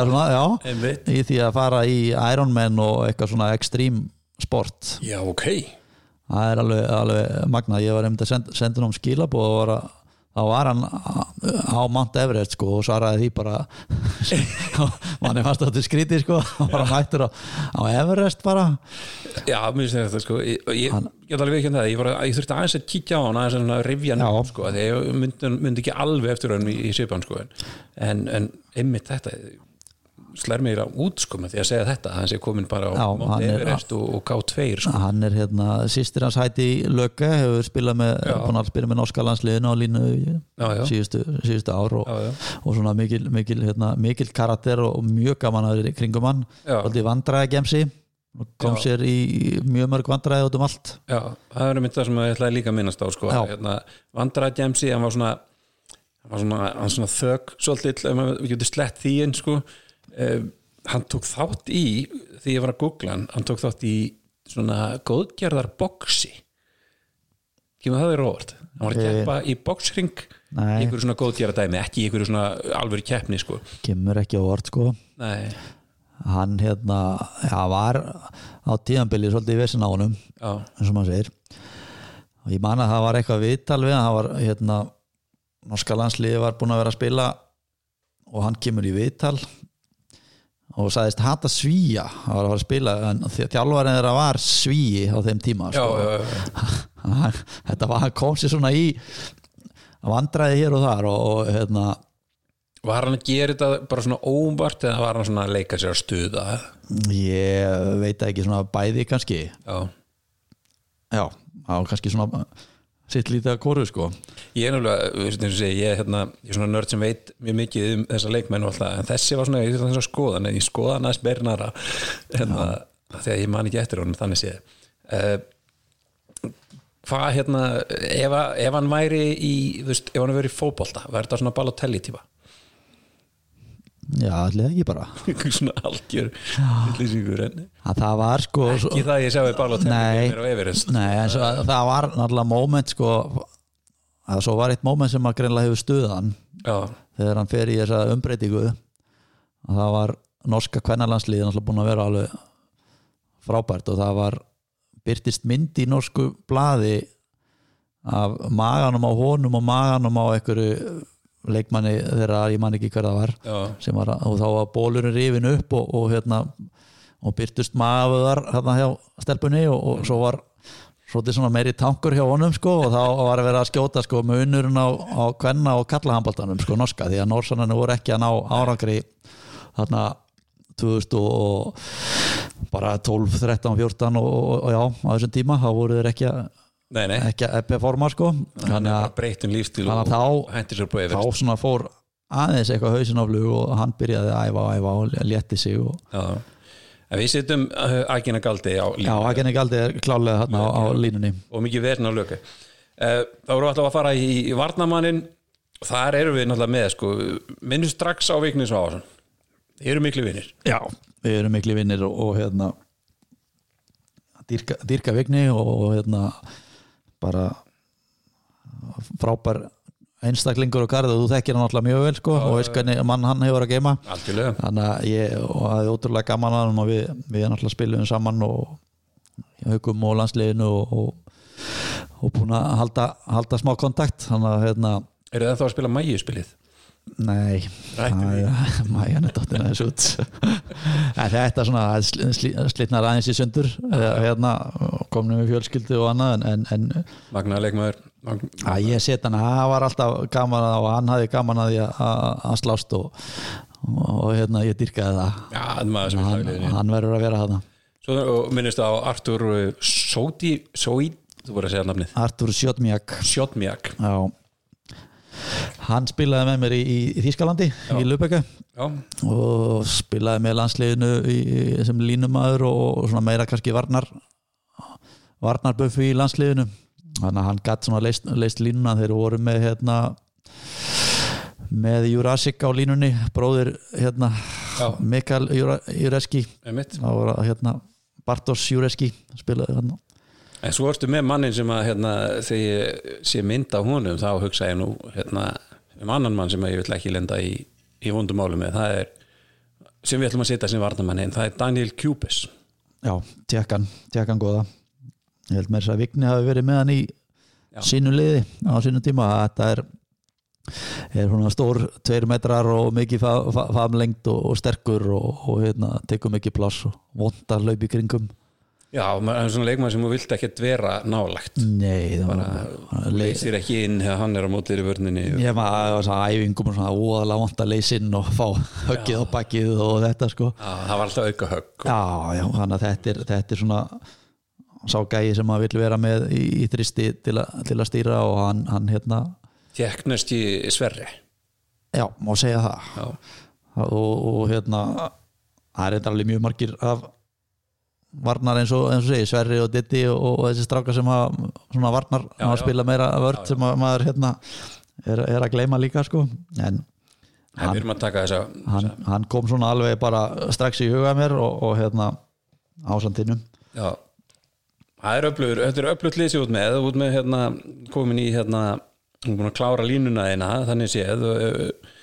svona, já,
Einmitt.
í því að fara í Ironman og eitthvað svona extreme sport.
Já, ok.
Það er alveg, alveg magnað. Ég var einmitt að senda, senda um skilabóð og var að þá var hann á Mount Everest sko og svaraði því bara manni fannst þetta skrítið sko hann var mættur á, á Everest bara.
Já, mér finnst þetta sko ég, ég,
Hann-
ég get alveg ekki það, ég, var, ég þurfti aðeins að kíkja á hann aðeins að rifja hann sko, þegar ég myndi, myndi ekki alveg eftir hann í, í svipan sko en, en einmitt þetta slær mig út sko með því að segja þetta hann sé komin bara á Mount
er-
Everest og, og K2 sko.
hann er hérna, sýstir hans hætti Lögge, hefur spilað með með norska landsliðinu á línu síðustu, síðustu ár og,
já, já.
og svona mikil, mikil, hérna, mikil karakter og mjög gaman að vera kringum hann
Já.
aldrei vandræði gemsi kom
Já.
sér í mjög mörg vandræði út um allt
Já, það er mynd það sem ég ætlaði líka að minnast á sko. Hérna, Vandræði Jamsi hann var svona hann var svona, svona þög svolítið, ef maður getur slett því inn sko. Uh, hann tók þátt í því ég var að googla hann hann tók þátt í svona góðgerðar boxi kemur það þér óvart? Hann var að keppa í boxring í einhverju svona góðgerðardæmi, ekki í einhverju svona alvöru keppni sko.
kemur ekki orð sko.
Nei,
hann hérna, já, var á tíðanbili svolítið í vesin á honum
já,
eins og maður segir. Og ég man að það var eitthvað viðtal við hann, var hérna norska landsliði var búin að vera að spila og hann kemur í viðtal og sagðist hata svíja hann var að fara að spila en þjálfarinn þeirra var svíi á þeim tíma
já,
sko.
já, já.
Hann- þetta var, kom sér svona í vandræði hér og þar og, og hérna
Var hann að gera þetta bara svona óvart eða var hann svona að leika sér að stuða
ég veit ekki svona bæði kannski
Já
já, á kannski svona sitt lítið að kóru sko.
Ég er náttúrulega, ég er, hérna, ég er svona nörd sem veit mjög mikið um þessa leikmenn og alltaf, en þessi var svona, ég þurfti þess að skoða en ég skoða hann aðeins bernara hérna, þegar ég man ekki eftir honum þannig séð uh, hvað hérna ef, ef hann væri í þú veist, ef hann væri í fótbolta, væri þetta svona Balotelli típa,
já, allir ekki bara.
Svona algjör
að það var sko
ekki það ég við Balotelli
Nei. nei, en svo, það var náttúrulega moment sko að svo var eitt moment sem að greinlega hefur stuðan
Já,
þegar hann fer í þessa umbreytingu að það var norska kvennalandsliðin alltaf búin að vera alveg frábært og það var byrtist mynd í norsku blaði af maganum á honum og maganum á einhverju leikmanni þeirra, ég man ekki hver það var var og þá var bólurinn rifin upp og, og hérna og byrtust magavöðar hérna hjá stelpunni og, og svo var svona meiri tankur hjá honum sko og þá var að vera að skjóta sko með unnurinn á, á kvenna og kallahambaltanum sko norska því að norsanarnir voru ekki að ná árangri þarna 2000 og bara 12, 13, 14 og, og, og já á þessum tíma þá voru þeir ekki að,
nei, nei.
Ekki að eppi forma sko.
Hann er bara breytum lífstíl og,
þá-
hendur sér på
þá
Everest.
svona fór aðeins eitthvað hausin á flug og hann byrjaði að æfa og æfa og létti sig og
við setjum uh, Agina Galdi á línu
Já, Agenni Galdi er klálega þarna á, á línunni.
Og mikið verðin á löku uh, þá erum við alltaf að fara í, í varnamannin þar erum við náttúrulega með sko, minnum strax á Vignis Áðarsson Þeir eru miklu vinnir
Já, við erum miklu vinnir og, og hérna dýrka, dýrka vigni og, og hérna bara frábær einstaklingur og garð og þú þekkir hann alltaf mjög vel sko, og veist hvernig mann hann hefur að geima þannig að ég er ótrúlega gaman að hann og við, við náttúrulega spilum saman og haugum og landsliðinu og, og, og búin að halda, halda smá kontakt. Þannig að hérna
Eru það þá að spila mæjuspilið?
Nei, dottin aðeins út. En þetta er svona sl- sl- slitnar aðeins í sundur hérna, komnum við fjölskyldu og annað en, en,
Magnaða leikmaður.
Að ég set hann það var alltaf gaman að og hann hafði gaman að því að, slást og, og hérna ég dyrkaði það.
Já, það maður sem
hann,
tagliðinni
hann verður að vera þarna.
Svo minnist á Artur Sóti Sói, þú voru að segja nafnið.
Artur Sjótmjak
Sjótmjak
Já Hann spilaði með mér í, í Þýskalandi í Lubeka
Já,
og spilaði með landsliðinu í, sem línumæður og svona meira kannski varnar varnarböffi í landsliðinu. Þannig að hann svona leist, leist línuna þegar voru með hérna með Jurasik á línunni bróðir hérna
já,
Mikael Jura- Jureski.
Einmitt.
Það voru hérna Bartos Jureski spilaði hérna
En svo ertu með mannin sem að hérna, þegar ég sé mynd á honum þá hugsa ég nú hérna, um annan mann sem ég vil ekki lenda í, í vondum málu með. Það er sem við ætlum að setja sem varnamann einn það er Daniel Kjúpes
Já, tjekkan, tjekkan góða. Ég held með þess að Vigni hafi verið með hann í
Já.
sínu liði á sínu tíma. Þetta er er stór tveir metrar og mikið fa fa famlengt og, og sterkur og, og hérna, tekur mikið pláss og vondar laup í kringum
Já, maður er svona leikmann sem þú vilt ekkert vera nálagt
Nei, það var
bara leysir ekki inn þegar hann er á mótið í vörninni.
Ég var að svona æfingum og svona óaðlega vond að leysinn og fá höggið á bakkið og þetta sko.
Já, það var alltaf auka högg
Já, já, þannig að þetta er, þetta er svona sá gæi sem maður vill vera með í, í þristi til, a, til að stýra og hann, hann hérna,
Teknast í Sverri.
Já, má segja það.
Já,
og, og hérna það er þetta alveg mjög margir af varnar eins og, eins og segi, Sverri og Ditti og, og þessi strákar sem að varnar,
Já,
að spila meira vörd sem að maður hérna er, er að gleyma líka sko. En
taka þessa
hann, hann kom svona alveg bara strax í huga mér og, og hérna ásandinum
Já, það er öflugur þetta er öflugt lýsi út með. Út með hérna, komin í hérna hún er búin að klára línuna eina þannig séð uh,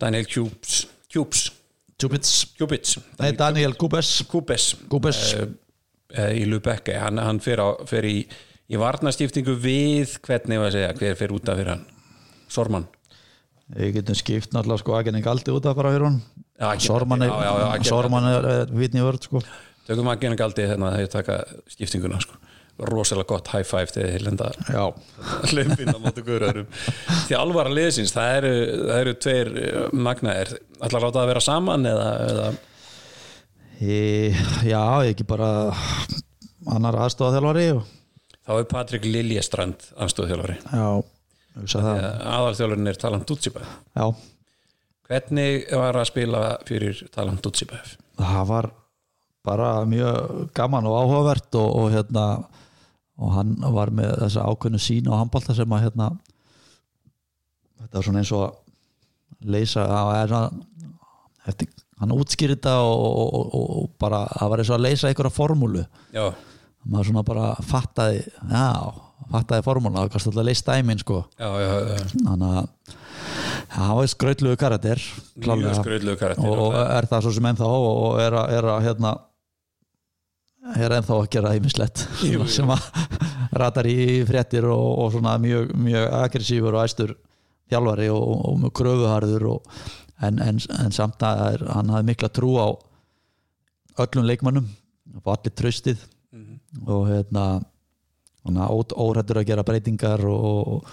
Daniel Kjúps Kjúps, Kjúpits
nei Daniel
Kúpes
Kúbes,
uh, í Lubecke hann, hann fer, á, fer í, í varnastiftingu við hvernig var að segja, hver fer út af fyrir hann? Sorman.
Við getum skipt náttúrulega sko Agenning Aldi út af bara fyrir hún
Já, Agent
Sorman
Aldi, já, já, já,
er, er, er vitni vörd sko.
Tökum að gena galdi þegar þeir taka skiptinguna sko. Rosalega gott high five þegar þeir lenda
já,
hleypinn á móti guðurum því alvara liðsins, það eru, það eru tveir eh, magnaðir, ætlar láta það vera saman eða, eða?
E, já ekki bara annar aðstofaþjálfari og
þá er Patrik Liljestrand anstóðþjálfari
já, hugsa það.
aðalþjálfarin er Talant Dutsibæf
já,
hvernig var að spila fyrir Talant Dutsibæf
það var bara mjög gaman og áhugavert og, og hérna og hann var með þessa ákveðnu sín á handbalta sem að hérna þetta var svona eins og að leysa svona eftir, hann útskýrði þetta og, og, og, og bara það var eins og að leysa einhverja formúlu.
Já,
maður svona bara fattaði já, fattaði formúla það kannski alltaf leist dæmin sko.
Já,
þannig að það var skrautlugu karakter klárlega.
skröðlu karakter
og er það svo sem ennþá og er að, er hérna er ennþá að gera ímislegt sem að ratar í fréttir og, og svona mjög, mjög aggressífur og æstur þjálfari og, og mjög kröfuharður og, en, en, en samt að er, hann hafði mikla trú á öllum leikmannum og allir tröstið
Mhm.
og hérna órættur að gera breytingar og,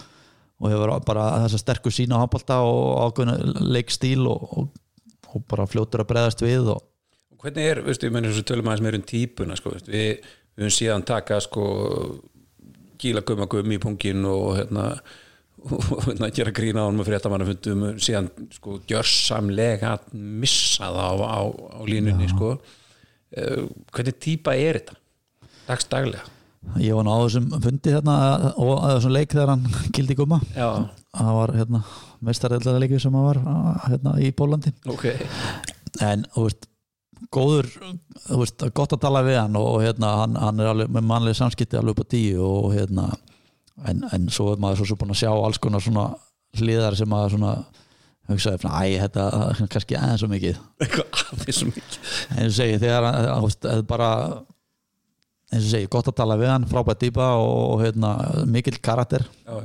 og hefur bara þessa sterku sína á handbalta og ákveðinu leikstíl og, og, og bara fljótur að breyðast við og
Og hvernig er, veistu, ég menn þessu tölum aðeins meir um típuna, sko, veistu, við, við höfum síðan taka, sko, gíla gumma gummi í pungin og hérna, og hérna gera grína á hann með fréttamannafundum, síðan, sko, gjörsamlega missa það á, á, á línunni, sko. Uh, hvernig típa er þetta? Dagsdaglega?
ég var ná á þessum fundi hérna og að þessum leik þegar hann kildi gumma
Já,
það var hérna meistareldaða leikið sem hann var hérna í Pólandi
ok.
en þú veist góður, þú veist, gott að tala við hann og, og hérna, hann, hann er alveg með mannlega samskipti alveg upp á tíu og hérna en, en svo er maður svo, búin að sjá alls konar svona hliðar sem maður svona hugsaði, svona, æ, þetta er kannski aðeins svo mikið.
Aðeins svo mikið.
Eins og segi, þegar þú veist, það er bara eins og segi, gott að tala við hann frábært dýpa og hérna mikill karakter.
Já,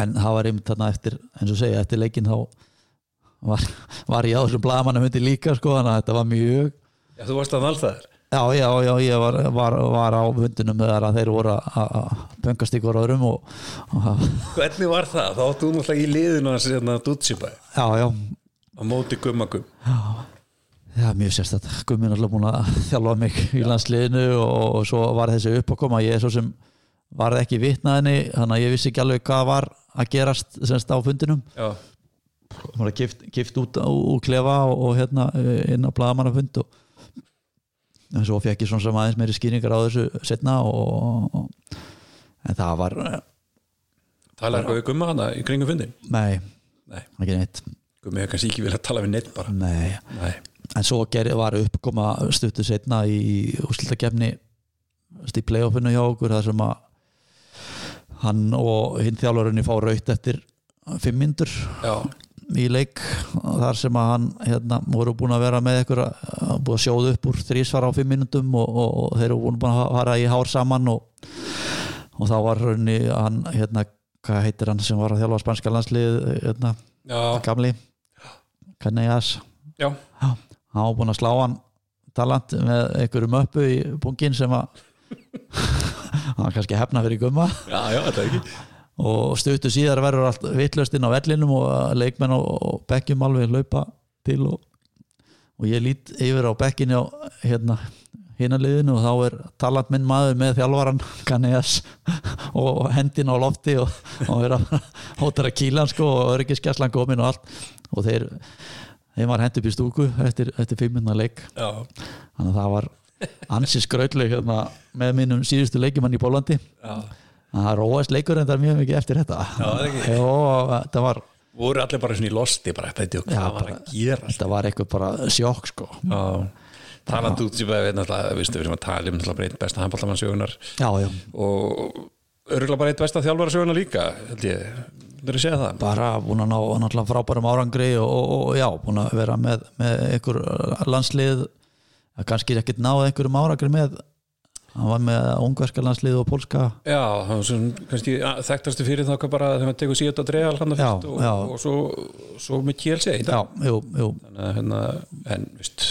en það var einmitt þarna eftir eins og segja, eftir leikinn þá var, var ég á þessum blaðmannum hundi líka sko, þannig að þetta var mjög
já, þú varst að valda þær
já, já, já, ég var, var, var á hundunum þegar að þeir voru að- að að pöngast ykkur öðrum og, og
hvernig var það? þá áttu þú náttúrulega í liðinu hans hérna Dutsibæ
já, já,
á móti gummagum
Já, mjög sérstætt. Gummi er alltaf búin að þjálfa mig í landsliðinu og, og svo var þessi uppákoma. Ég er svo sem var ekki vitnaðinni, þannig að ég vissi ekki alveg hvað var að gerast semst á fundinum.
já,
Það var gift, gift út á klefa og, og hérna eh, inn á blaðamannafund og en svo fekk ég svona sem aðeins meiri skýringar á þessu setna og, og en það var, eh,
tala eitthvað við gumma hana í kringum fundin
nei,
nei,
ekki neitt.
Gummi hefur kannski ekki verið að tala við neitt bara.
Nei,
nei,
en svo gerði, var uppkoma stuttu setna í úrslutakefni í playoffinu hjá okkur þar sem að hann og hinn þjálfurinn fá raut eftir fimm myndur
já,
í leik þar sem að hann hérna, voru búin að vera með ykkur búin að sjóða upp úr þrísvar á fimm minútum og, og, og þeir eru búin að fara í hár saman og, og þá var raunni hann hérna, hvað heitir hann sem var að þjálfa spanska landslið hérna, gamli? Caneas hann var búin að slá hann talant með einhverjum uppu í bungin sem að hann kannski hefna fyrir gumma.
Já, já, þetta er ekki
og stuttu síðar verður allt vittlust inn á vellinum og leikmenn og, bekkjum alveg laupa til og, og ég lít yfir á bekkinni á hérna hinanliðinu og þá er talant minn maður með þjálfaran Kaneas og hendin á lofti og, og er að hótara kílan sko og örgiskeslan komin og allt. Og þeir þeim var hend upp í stúku eftir, eftir fimmuna leik.
Já,
þannig að það var ansi skrautleg hérna, með minnum síðustu leikimann í Pólandi
já
það róast leikur en það er mjög mikið eftir þetta.
Já, það ekki.
Jó, þetta var,
voru allir bara svona í losti bara,
Já,
hvað var að gera?
þetta var eitthvað bara sjokk sko.
Já, talandi út við erum að tala um einn besta handballamannsjögunar og örgulega bara eitt besta þjálfarasjögunar líka held ég, er að segja það?
Bara búin að ná náttúrulega frábærum árangri og, og, og já, búin að vera með, með einhver landslið. Kannski ekkert náð einhverjum árangri með hann var með ungverska landslið og pólska.
Já, hann var svona kannski þekktastu fyrir þá bara þegar maður tekur síðan að dreja hann
Já,
fyrst og,
já.
og svo, svo með kjélsi í
já, jú, jú,
þannig að hérna, en vist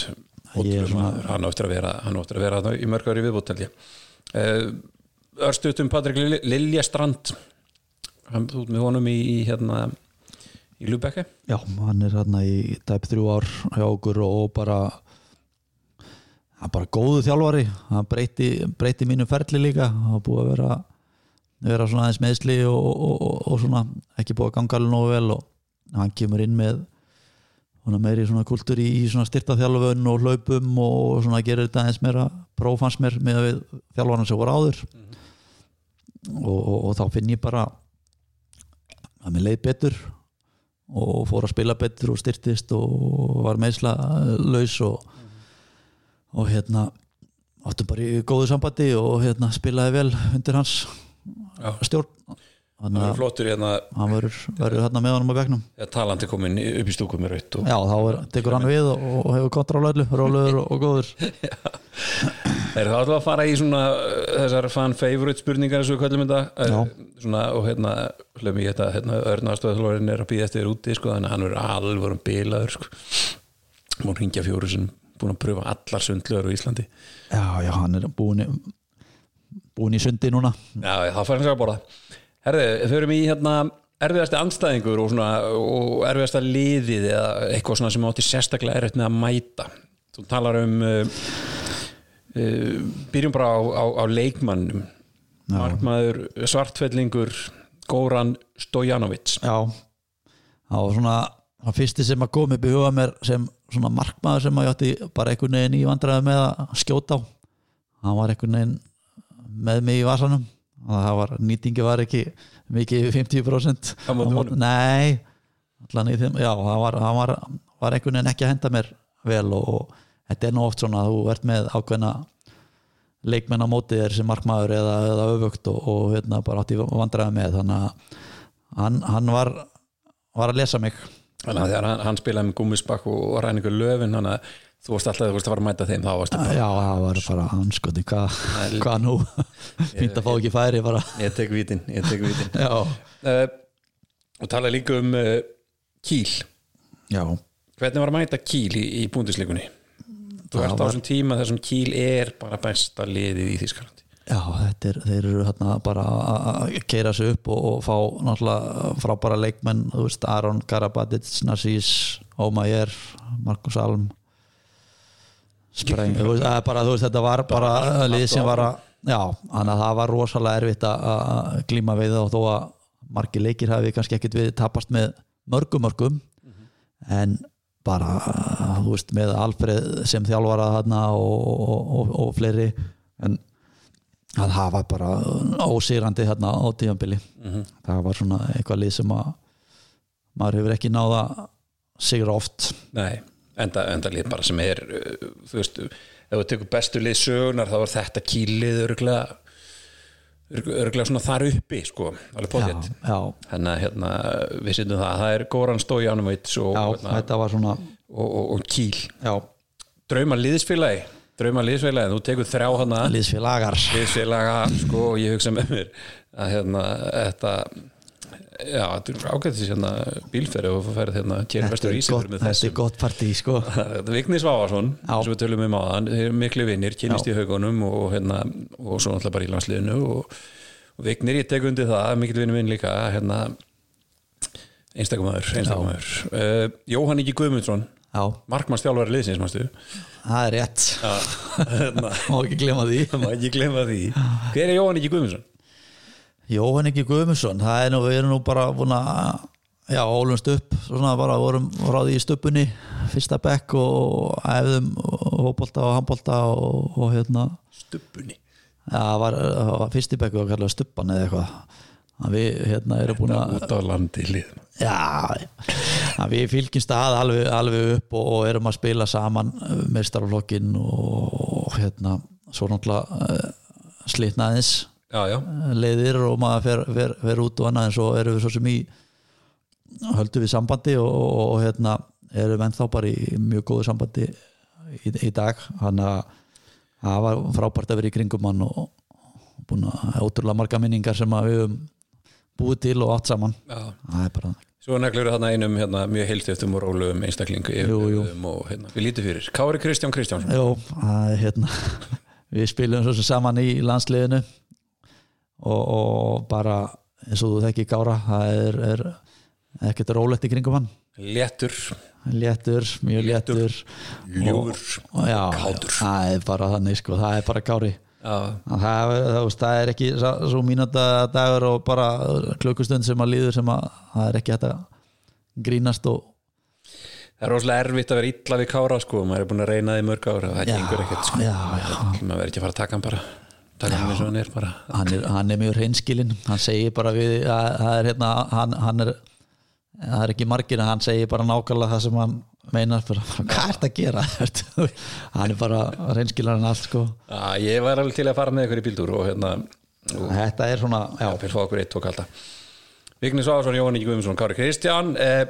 hann áttur að vera að vera í mörg ári viðbútt held ég. Uh, Örstutum Patrik Lilja, Lilja Strand hann út með honum í, í hérna í Lubekki
já, hann er hérna í tæp þrjú ár hjá okkur og bara hann bara góðu þjálfari. Hann breyti, breyti mínu ferli líka. Hann búið að vera vera svona aðeins meðsli og, og, og, og svona ekki búið að ganga alveg nógu vel og hann kemur inn með svona meiri svona kultur í, í svona styrta þjálfun og hlaupum og svona gerir þetta aðeins meira prófans mér með við þjálfarnar sem voru áður. Og, og, og þá finn ég bara að mér leið betur og fór að spila betur og styrtist og var meðsla laus og, og hérna áttu bara í góðu sambandi og hérna spilaði vel undir hans
Já.
stjórn.
Hann er
að
flottur hérna.
hann verður, verður hérna með honum á
þegar talandi komin upp í stúku með raut
já þá er, tekur hann við og, og hefur kontról öllu, rólegur og, góður.
Er það alltaf að fara í svona uh, þessar fan favorite spurningar eins og við kallum þetta? Uh, svona, og hérna hlum ég þetta hérna, örnastöðalórin er að býða eftir úti sko, þannig að hann er alveg um bilaður sko. múin hringja fjóru sem búin að pröfa allar sundlöður á Íslandi.
Já, já, hann er búin búin í sundi núna.
Já, það fær hann sér að borða. Herði, þau erum í hérna erfiðasti anstæðingur og, svona, og erfiðasta liðið eða eitthvað svona sem átti sérstaklega erfitt með að mæta. Þú talar um uh, uh, byrjum bara á, á, á leikmannum. Markmaður svartfellingur Góran Stojanovic.
Já það var svona það fyrsti sem að kom upp í huga mér sem svona markmaður sem að ég átti bara einhvern veginn í vandræði með að skjóta á. Hann var einhvern veginn með mig í vasanum. Það var, nýtingi var ekki mikið yfir 50%
Á móti
Á
honum?
nei. Þeim, já, það var, hann var, var einhvern veginn ekki að henda mér vel og, og þetta er nú oft svona að þú ert með ákveðna leikmenn á móti þér sem markmaður eða, eða öfugt og, og hérna bara átti vandræða með. Þannig að hann, hann var, var að lesa mig
Þannig að þegar hann, hann spilaði með gúmisbakk og, ræningur löfin þannig að þú varst alltaf að fara að mæta þeim að
Já, það var bara anskoti hvað hva nú fínt að fá ekki færi bara.
Ég tek vítin, ég tek vítin. Uh, og tala líka um uh, Kíl
já,
hvernig var að mæta Kíl í, í búndisleikunni þú ert á þessum tíma þessum Kíl er bara besta liðið í Þískalandi
já er, þeir eru hérna bara að keira sig upp og, og fá náttúrulega frábæra leikmenn þú veist, Aron Karabatic, Narcís Ómæger, Markus Alm. Spreng veist, bara, þú veist, þetta var bara lið sem var að, já, þannig að það var rosalega erfitt að- glíma við og þó að margir leikir hafi kannski ekkit við tapast með mörgum mörgum. En bara, þú veist, með Alfreð sem þjálfara þarna og, og, og fleiri. En að var bara ósýrandi þarna á tíðanbili það var svona eitthvað lið sem að maður hefur ekki náða sigur oft.
Nei, enda, enda lið bara sem er uh, þú veist, ef þú tekur bestu lið sögunar þá var þetta Kílið örgulega örgulega svona þar uppi sko, alveg
já,
þannig að hérna, við sýndum það það er Goran Stojanovic og,
já,
hérna,
þetta var svona
og, og, og Kíl
já,
drauma liðsfélagi drauma liðsfélagi, þú tekur þrjá hana.
Liðsfélagar.
Liðsfélaga sko og ég hugsa með mér að hérna þetta já, þetta er ágættis hérna bílferði og þú færið hérna Kjell
þetta
Vestur
er
Ísifjörð
gott,
með
þetta er
þessum.
gott partí sko.
Vigni Svávarsson,
Já.
og við tölum um áðan. Þeir eru miklu vinnir, kynist í haugunum og, hérna, og svo náttúrulega bara í landsliðinu. Og, og Vignir, ég tek undir það mikil vinnu minn líka hérna, einstakumæður. Uh, Jóhann Ingi Guðmundsson
já,
markmannstjálfari liðsins, mástu
það er rétt.
Hérna,
má ekki glemma því.
Má ekki glemma því. Hver er Jóhann Ingi Guðmundsson?
Jóhann ekki Guðmundsson það er nú, við erum nú bara búin að já, ólumst upp, svona bara vorum ráði í stöpunni, fyrsta bekk og æfðum hópolta og handbolta og, og hérna.
Stubbunni
já, það var, var fyrsti bekk og kallaði stuppan eða eitthvað að við hérna erum búin að
út á landi hlið
já, að við fylgjumst að alveg, alveg upp og, og erum að spila saman meistaraflokkin og, og hérna svo náttúrulega uh, slitnaðins
já, já,
leiðir og maður fer, fer, fer út og annað en svo erum við svo sem í höldum við sambandi og, og, hérna erum við ennþá bara í mjög góðu sambandi í, í dag. Þannig að það var frábært að vera í kringum hann og búin að ótrúlega marga minningar sem við höfum búið til og átt saman. Það er bara
Svo neglur þarna einum hérna, mjög heilstiftum og rólegum einstaklingu
Jú, jú.
og hérna, við lítum fyrir. Kári Kristján Kristjánsson?
Jó, það er hérna við spilum svo sem saman í landsliðinu og, og bara eins og þú þekki Gára það er, er ekkert rólegt í kringum hann.
Léttur,
léttur, mjög léttur já,
kátur.
það er bara þannig sko, það er bara kári það, það, það er ekki svo, mínúta dagur og bara klukkustund sem að líður sem að það er ekki hægt að grínast og
það er rosalega erfitt að vera illa við Kára sko, maður er búin að reyna því mörg ára það
Já,
gengur ekkert sko,
já, já.
maður verður ekki að fara að taka hann bara. Taka hann eins og hann er bara.
Hann er, hann er mjög reynskilinn hann segir bara við að, það er hérna, hann, hann er það er ekki margir hann segir bara nákvæmlega það sem hann meinar bara, hvað ert að gera? Hann er bara reynskilinn en allt sko.
Já, ég var alveg til að fara með ykkur í bíldúr og hérna og
þetta er svona, já,
Já, fyrir fá okkur eitt og kalda Vigni Sváðarsson, Jóhann Guðmundsson, Kári Kristján eh,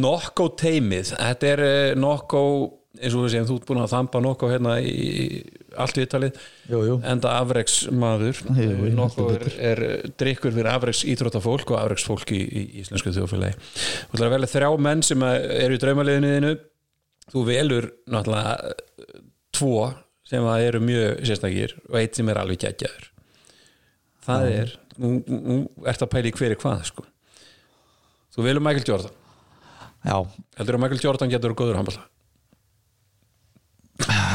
Nokko teimið Þetta er eh, Nokko eins og við segjum, þú ert búin að þampa Nokko hérna í allt viðtalið
jú, jú.
Enda afreks maður
jú,
Nokko er, drikkur fyrir afreks íþróttafólk og afreks fólk í, í íslensku þjóðfélagi. Þú ætlar að velja þrjá menn sem eru í draumaliðinu þínu. Þú velur náttúrulega eh, tvo sem eru mjög sérstakir og eitt sem er alveg geggjaður. Það er nú, nú ert að pæla í hverju hvað sko. þú velur Michael Jordan.
Já,
heldur að Michael Jordan getur góður handballa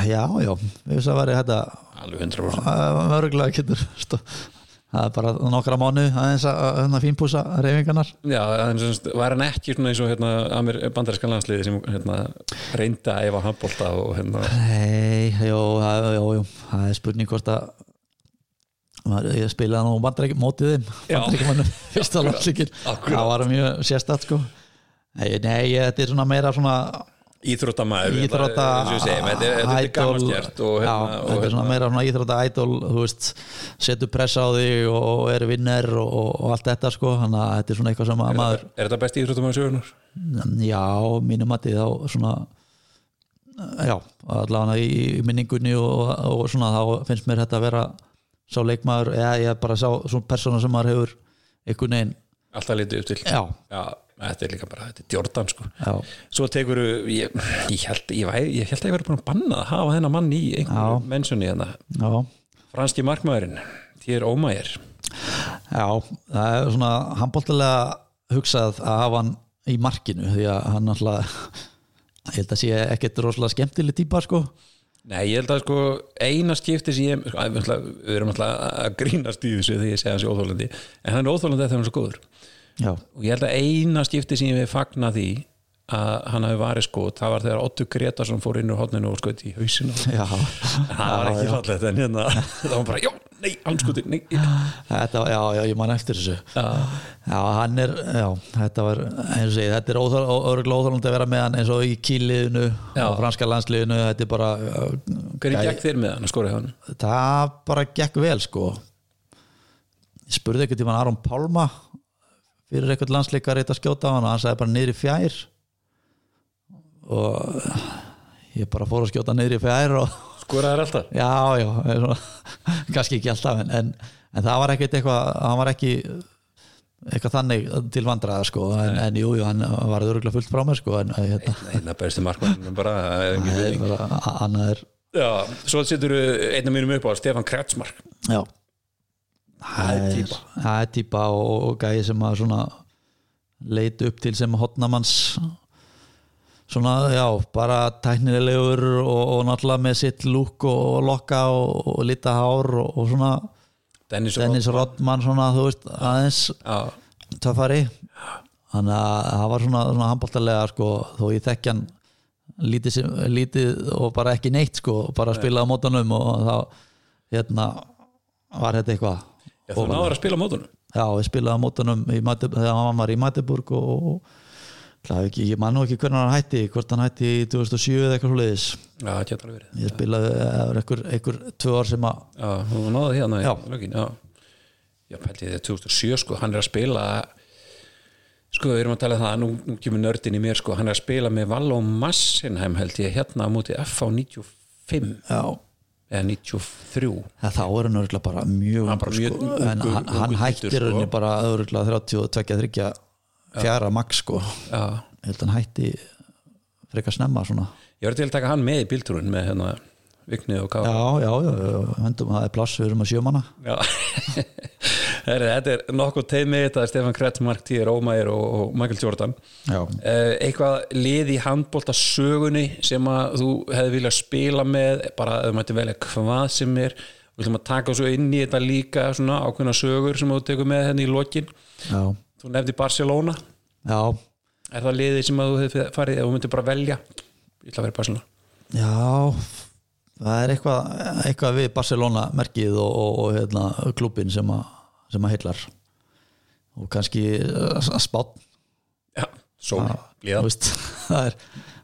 já, já við veist að væri þetta.
Alveg 100%
mörgulega getur stó, það er bara nokkra mánu aðeins að hérna fínpúsa reyfingarnar
já, sagt, var hann ekki svona eins og hérna, bandarískan landsliði sem hérna, reynda að efa handbolta og hérna?
Nei, jú, það, jú, jú, það er spurning hvort að ég spilaði nú bandarækjum mótið þeim
Já.
bandarækjumannum fyrsta
Akkúrat.
það var mjög sérstætt sko. Nei, nei, þetta er svona meira svona
íþróttamæður
íþrótta
þetta er- þetta er gaman
já,
hérna,
þetta er svona
hérna
meira svona íþrótta veist, setur press á þig og er vinner og, og allt þetta sko, þannig að þetta er svona eitthvað sem að maður
er þetta besti íþróttamæður sögunar?
já, mínum mati þá svona já, allavega í, minningunni og, og svona þá finnst mér þetta að vera sá leikmaður, eða ég bara sá svona persóna sem maður hefur einhvern veginn
alltaf litið upp til.
Já,
Já, þetta er líka bara, þetta er Jordan sko.
Já,
Svo tekur ég, ég held ég, væri- ég held að ég væri búin að banna að hafa þennan mann í einhverju
Já.
mensjunni hérna. Franski markmaðurinn, þér ómægir
Já, það er svona handbóltilega hugsað að hafa hann í markinu því að hann alltaf ég held að sé ekkert rosalega skemmtileg típa sko.
Nei, ég held að sko eina skipti sem ég, sko, að- við við erum alltaf að grínast í þessu þegar ég segja hans í óþólandi en hann er óþólandi þegar hann er svo góður
Já,
og ég held að eina skipti sem ég fagna því að hann hafi varið skot það var þegar Otto Gretarsson fór inn úr hodninu og skot í hausinu
já,
það var ekki fallegt en hérna það var bara, já, nei, hann skoti nei,
þetta, já, já, ég man eftir þessu.
Já,
Já, hann er, já, þetta var eins og segi, þetta er örgulega óþálandi að vera með hann eins og í kíliðinu og franska landsliðinu, þetta er bara
hvernig gekk þér með hann að skora hann
það bara gekk vel sko. Ég spurði ekkert tímann Aron Pálma fyrir eitthvað landsleikar eitt að skjóta á hann og hann sagði bara niður í fjær. Og ég bara fór að skjóta niður í fjær og
skoraði alltaf?
Já, já, svona, kannski ekki alltaf en, en, en það var ekkert eitthvað hann var ekki eitthvað þannig til vandraða sko en, en jú, jú, hann var örgulega fullt frá mér sko en hérna,
eina besti markmann bara,
bara annað er
já, svo setur einn af mínum upp á Stefan Kretsmark
Já
Það er týpa.
Og, gæði sem að svona leit upp til sem hotnamanns. Svona, já, bara tæknilegur og, og náttúrulega með sitt lúk og, og lokka og, og lita hár og, og svona
Dennis,
Dennis Rodman. Svona, þú veist, aðeins töffari. Þannig að það var svona, svona handbóltalega sko, þó ég þekki hann lítið, lítið og bara ekki neitt sko, bara spila á mótanum og þá hérna var þetta eitthvað
já þú náður að spila mótunum
Já, við spilaði mótunum þegar hann var í Matiburg og, ekki, ég man nú ekki hvernig hann hætti hvort hann hætti í 2007 eða eitthvað svo leiðis
já, það geta alveg verið.
Ég spilaði eða einhver, einhver tvö ár sem að
já, þú náður hérna í lögin, já, já pælti þið 2007 sko, hann er að spila sko, við erum að tala um það nú, nú kemur nördin í mér sko, hann er að spila með Valló Massenheim held ég hérna á móti FH 95
já,
eða 93
það, þá er hann örgulega bara mjög
Hann bara mjög
sko, en hann, hann hættir
sko.
bara örgulega 32, 30 fjara sko.
Já,
ég held að hann hætti frekar snemma svona.
Ég var til að taka hann með í bíltúrun með hérna Vigni og Ká
já, já, höndum að það er pláss við erum að sjömanna
þetta er nokkuð teimi þetta er Stefan Kretsmark, Tíður Ómægir og, Michael Jordan. Eh, eitthvað lið í handbólta sögunni sem að þú hefði viljað spila með bara ef þú mætti velja hvað sem er við ætlum að taka svo inn í þetta líka svona ákveðna sögur sem þú tekur með henni í lokin.
Já,
þú nefndi Barcelona.
Já.
Er það liðið sem að þú hefði farið ef þú myndir bara velja? Ég ætla að vera Barcelona.
Já, það er eitthvað, eitthvað við Barcelona merkið og, og, og hérna, klubin sem, a, sem að heillar. Og kannski uh, spátt
líða
veist, það er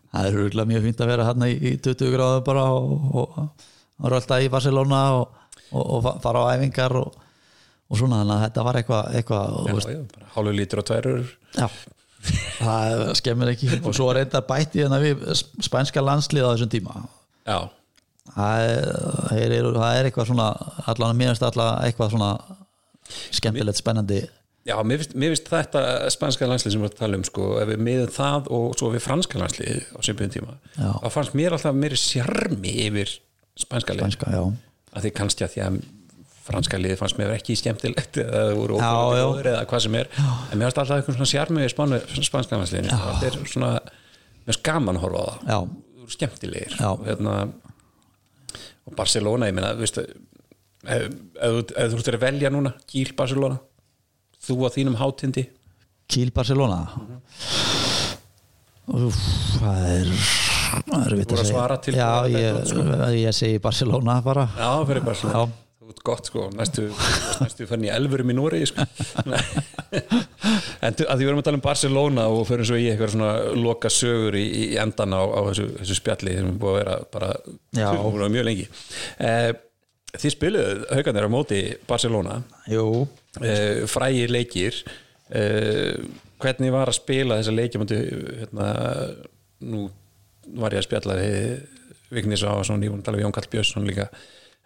það er örgulega mjög fínt að vera hérna í, í 20 gráðu bara og, og, rölda í Barcelona og, og, og fa- fara á æfingar og, og svona þannig að þetta var eitthvað,
bara hálfu lítur og tværur.
Já, það skemmir ekki. Og svo reyndar bætti hérna við spænska landslið á þessum tíma.
Já,
það er, er, eitthvað svona allan að minnast allan eitthvað svona skemmtilegt, spennandi.
Já, mér finnst, mér finnst þetta spænska landslið sem við erum að tala um sko, ef við miðum það og svo við franska landslið á svipiðum tíma,
Já.
þá fannst mér alltaf meiri sjarmi yfir spænska lið
spænska, já,
að því kannski að því að franska lið fannst mér ekki skemmtilegt eða það voru
Já, já.
góðir eða hvað sem er. En mér fannst alltaf eitthvað svona sjarmi yfir spænska landsliðinu. Þetta er svona, mér finnst gaman að horfa á það.
Já,
skemmtilegir.
Já.
og, hérna, og Barcelona, ég meina veistu, ef, þú- ert að velja núna Gíl Barcelona þú á þínum hátindi
Kíl Barcelona? Úf, það er það er
voru að til
já, ég,
sko.
ég segi Barcelona bara.
Já, fyrir Barcelona.
Já.
Út gott sko, næstu, næstu fann ég elfurum í Nóri sko. en að því við erum að tala um Barcelona og fyrir svo í eitthvað svona loka sögur í, í endan á, á þessu, þessu spjalli sem er búið að vera bara vera mjög lengi. Eh, Þið spiluðu haugarnir á móti Barcelona. Eh, frægir leikir. Eh, hvernig var að spila þessa múti, hérna, nú var ég að spjalla við Vignis á ég að tala við Jón Kall Björnsson líka.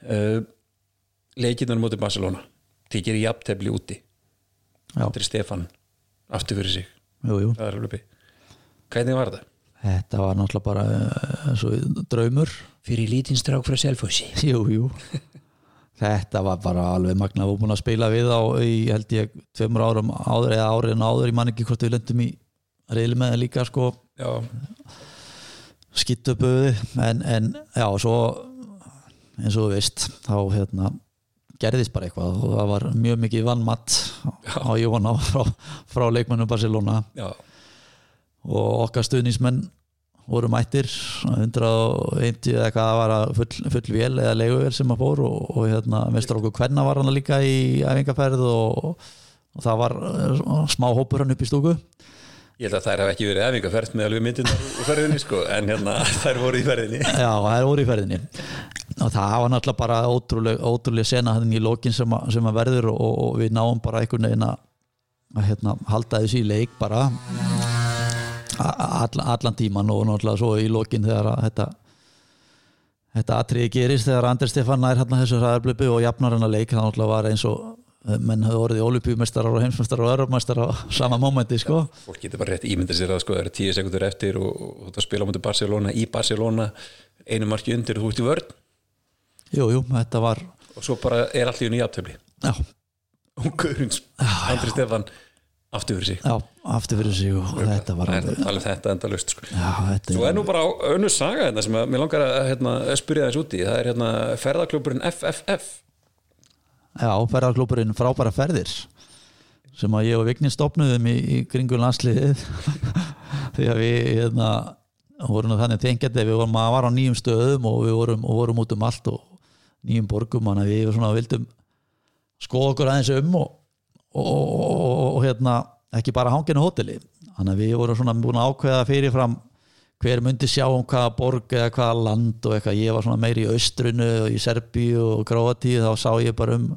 Uh, leikirnar múti Barcelona. Tíkir í jafntefli úti.
Já,
Andri Stefan aftur fyrir sig.
Jú, jú.
Það er hvernig var þetta?
Þetta var náttúrulega bara uh, svo, draumur.
Fyrir lítinn strák frá Selfossi.
Jú, jú. Þetta var bara alveg magna og búin að spila við á í held ég tveimur árum áður eða áriðin áður, ég man ekki hvort við lendum í reyli með það líka sko.
Já,
skittubuði en, en já, svo eins og þú veist þá hérna gerðist bara eitthvað og það var mjög mikið vannmatt á Jóna frá, frá leikmennum Barcelona.
Já,
og okkar stuðnismenn voru mættir 101 eða hvað var að full, full vél eða leiguvél sem að fór og, og hérna mestur okkur hvenna var hann líka í æfingarferð og, og það var eh, smá hópur hann upp í stúku
ég held að þær hafa ekki verið efingaferð með alveg myndirnar úr ferðinni sko, en hérna þær voru í ferðinni.
Já, er voru í ferðinni. Og það var náttúrulega bara ótrúlega, ótrúlega sena hann í lokin sem, sem að verður og, og við náum bara einhvern veginn að hérna, halda þessu í leik bara all, allan tíman og náttúrulega svo í lokin þegar að þetta þetta atriði gerist þegar Anders Stefán nær hérna þessu ræðarblöpu og jafnar hann að leik það náttúrulega var eins og menn hefur orðið olupjumestarar og heimsmestarar og örumestarar á sama mómenti sko.
Fólk getur bara rétt ímyndir sér að sko, það eru tíu sekundur eftir og, og þú spila á mútið Barcelona í Barcelona einu marki undir og þú ert í vörn.
Jú, jú, þetta var
og svo bara er allt í
já,
og Guðrunds, Andri Stefan aftur fyrir sig.
Já, aftur fyrir sig og þetta var
Það er
alveg
að þetta enda löst sko.
Já, þetta
Svo er nú bara önnur saga hérna sem að mér langar að hérna, spyrja þess úti það er hérna ferðaklúburinn FFF
Já, ferðarklúburinn frábæra ferðir sem að ég og Vignin stopnuðum í, í kringum landsliðið. Því að við hérna, vorum þannig tengjandi við vorum að var á nýjum stöðum og við vorum, og vorum út um allt og nýjum borgum þannig að við svona vildum skoða okkur aðeins um og, og, og hérna ekki bara hanginu hóteli þannig að við vorum svona búin að ákveða fyrirfram hver myndi sjá um hvaða borg eða hvaða land og eitthvað, ég var svona meiri í austrunu og í Serbíu og Króatíu þá sá ég bara um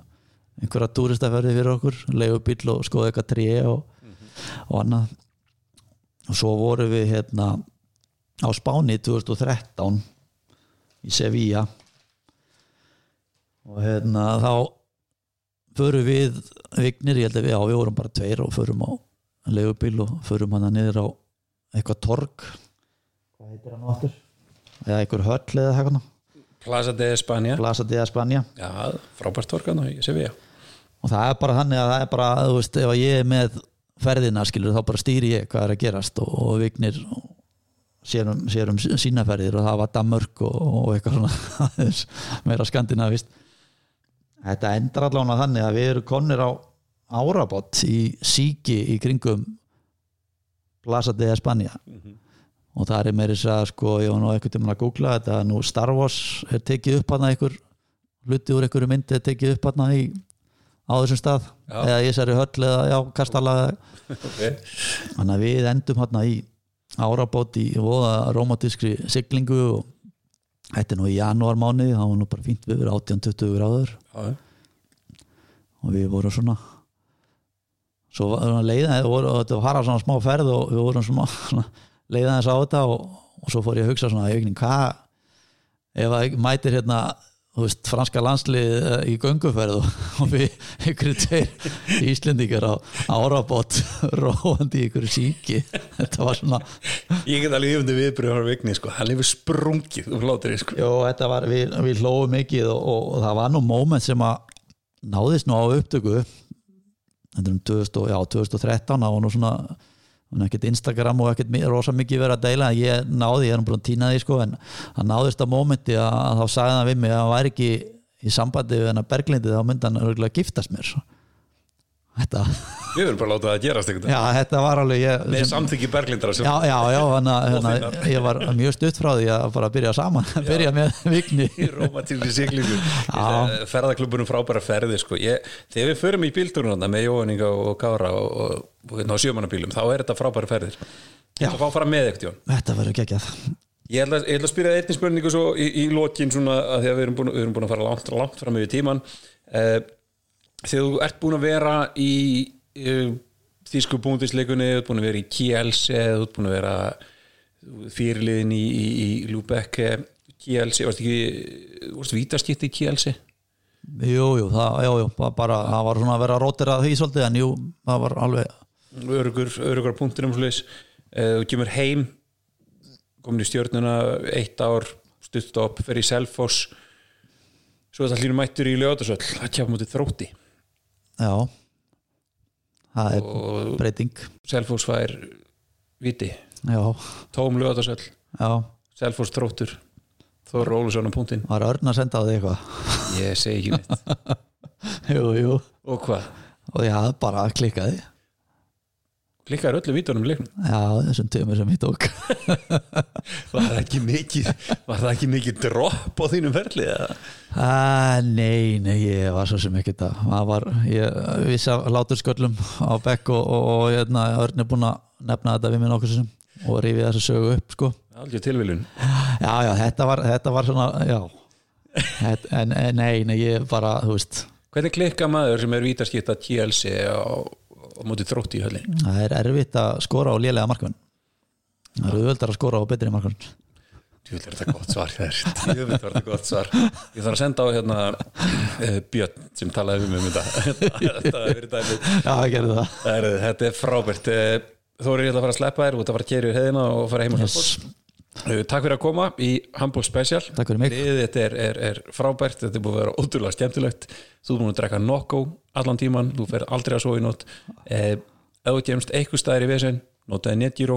einhverja túristaferði fyrir okkur, leigubíl og skoða eitthvað tré og, og annað. Og svo vorum við hérna á Spáni 2013 í Sevilla. Og hérna þá förum við vignir, ég held að við, já, við vorum bara tveir og förum á leigubíl og förum hana niður á eitthvað torg hvað heitir hann áttur? eða einhver höll eða eitthvað
Plaza de España.
Plaza de España.
Já, frábært torkan og ég sé við
og það er bara þannig að það er bara þú veist, ef ég er með ferðina skilur þá bara stýri ég hvað er að gerast og, og vignir sér um, sér um sína ferðir og það var Danmörk og, og eitthvað svona meira skandinavist þetta endar allavega þannig að við erum konir á árabott í síki í kringum Plaza de España og það er meiri að sko, ég var nú eitthvað til að googla þetta nú Star Wars er tekið upp hana einhver hluti úr einhverju myndi er tekið upp hana í á þessum stað
Já.
eða ég særi höll eða já, kastala
okay.
þannig að við endum hérna í árabót í voða romantískri siglingu og þetta er nú í janúar mánuði, það var nú bara fínt við verið 18-20 gráður
Já,
og við vorum svona svo var svona leiða og þetta var svona smá ferð og við vorum svona, svona leiða þess á þetta og, og svo fór ég að hugsa svona í aukning, hvað ef að mætir hérna veist, franska landslið eh, í gönguferð og, og við ykkur tveir íslendingar á árabót róandi í ykkur síki þetta var svona
Ég get alveg yfandi viðbröð á vigni sko. hann hefur sprungið úr hlátri sko.
Jó, var, við, við hlófum mikið og, og, það var nú moment sem að náðist nú á upptöku þetta er um 2000, og- já, 2013 það var nú svona hún er ekkert Instagram og ekkert rosa mikið verið að deila. Ég náði, ég er týna því sko, en það náðist á momenti að, þá sagði hann við mig að hann væri ekki í sambandi við hennar Berglindi þá myndi hann örgulega giftast mér þetta,
Við verðum bara að láta það að gerast einhvern
já, þetta var alveg ég,
Með samþykki Berglindra sem
já, já, já, hana, hana, ég var mjög stutt frá því að bara byrja saman byrja með vikni
romantísku siglingu.
Já.
ferðaklubunum frábæra ferði sko. ég, þegar við förum í bíltúrun með Jóhanninga og Kára og, og, og, og sjömanabílum þá er þetta frábæra ferðir. Að fá að fara með Jón
þetta verður geggjað.
Ég ætla, ég ætla að spyrja einnig spurningu svo í, í lokin svona að því að við erum búin, við erum búin að fara langt, langt fram yfir tíman uh, þegar þú ert búin að vera í þýsku búndisleikunni þú ert búin að vera í Kielse þú ert búin að vera fyrirliðin í, í, í Lúbeck Kielse, varst ekki varst vítaskipti í Kielse
jú, jú, það, já, jú, bara, það var svona að vera rótir að því svolítið en jú, það var alveg
örugur, örugur punktur um slis þú kemur heim komin í stjórnuna eitt ár stutt upp, fer í Selfoss. Svo þetta hlýnum mættur í lögatarsöll það kemur mútið þrótti.
Já það er breyting.
Selfoss fær viti,
já,
tóm lögatarsöll
já,
Selfoss þróttur Þór Ólusson á punktinn.
Var örn að senda á því eitthvað?
Ég segi ekki neitt.
Jú, jú,
og hvað,
og já, bara klikkaði
klikkaður öllum vítunum í leiknum.
Já, þessum tömur sem ég tók.
Var það ekki mikið var það ekki mikið dropp á þínum?
Ah, nei, nei, ég var svo sem ekki það ég vissi að látur sköllum á bekk og, og, og hérna, Örn er búin að nefna þetta við minn okkur sem og rífið þessu sögu upp sko.
algjör tilviljun.
Já, já, þetta var, þetta var svona já. En, en nei, nei, ég bara, þú veist.
Hvernig klikka maður sem er vítaskipta TLC á, á móti þrótti í höllin
það er erfitt að skora á lélega markmann. Það eru auðvöldar að skora á betri markmann.
Tjóðlega er þetta gott svar Tjóðlega er þetta gott svar. Ég þarf að senda á hérna uh, Björn sem talaði um um þetta. Þetta er
já, ég það.
Er- Þetta er frábært. Eh, Þóri, ég ætla að fara að sleppa þér. Út að fara að keri úr heiðina og fara heim á
yes.
Yes. Takk fyrir að koma í Humble Special.
Takk fyrir mig.
Þetta er, er, er frábært, þetta er búið að vera ótrúlega skemmtilegt. Þú er búin að drekka nokko allan tíman, þú fer aldrei að svo í nótt. Eh, Ef þú kemst eitthvað staðir í vesen notaði Netgyro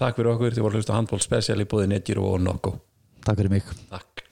Takk fyrir okkur, þið voru að hlusta Humble Special í búið Netgyro og nokko.
Takk fyrir mig.
Takk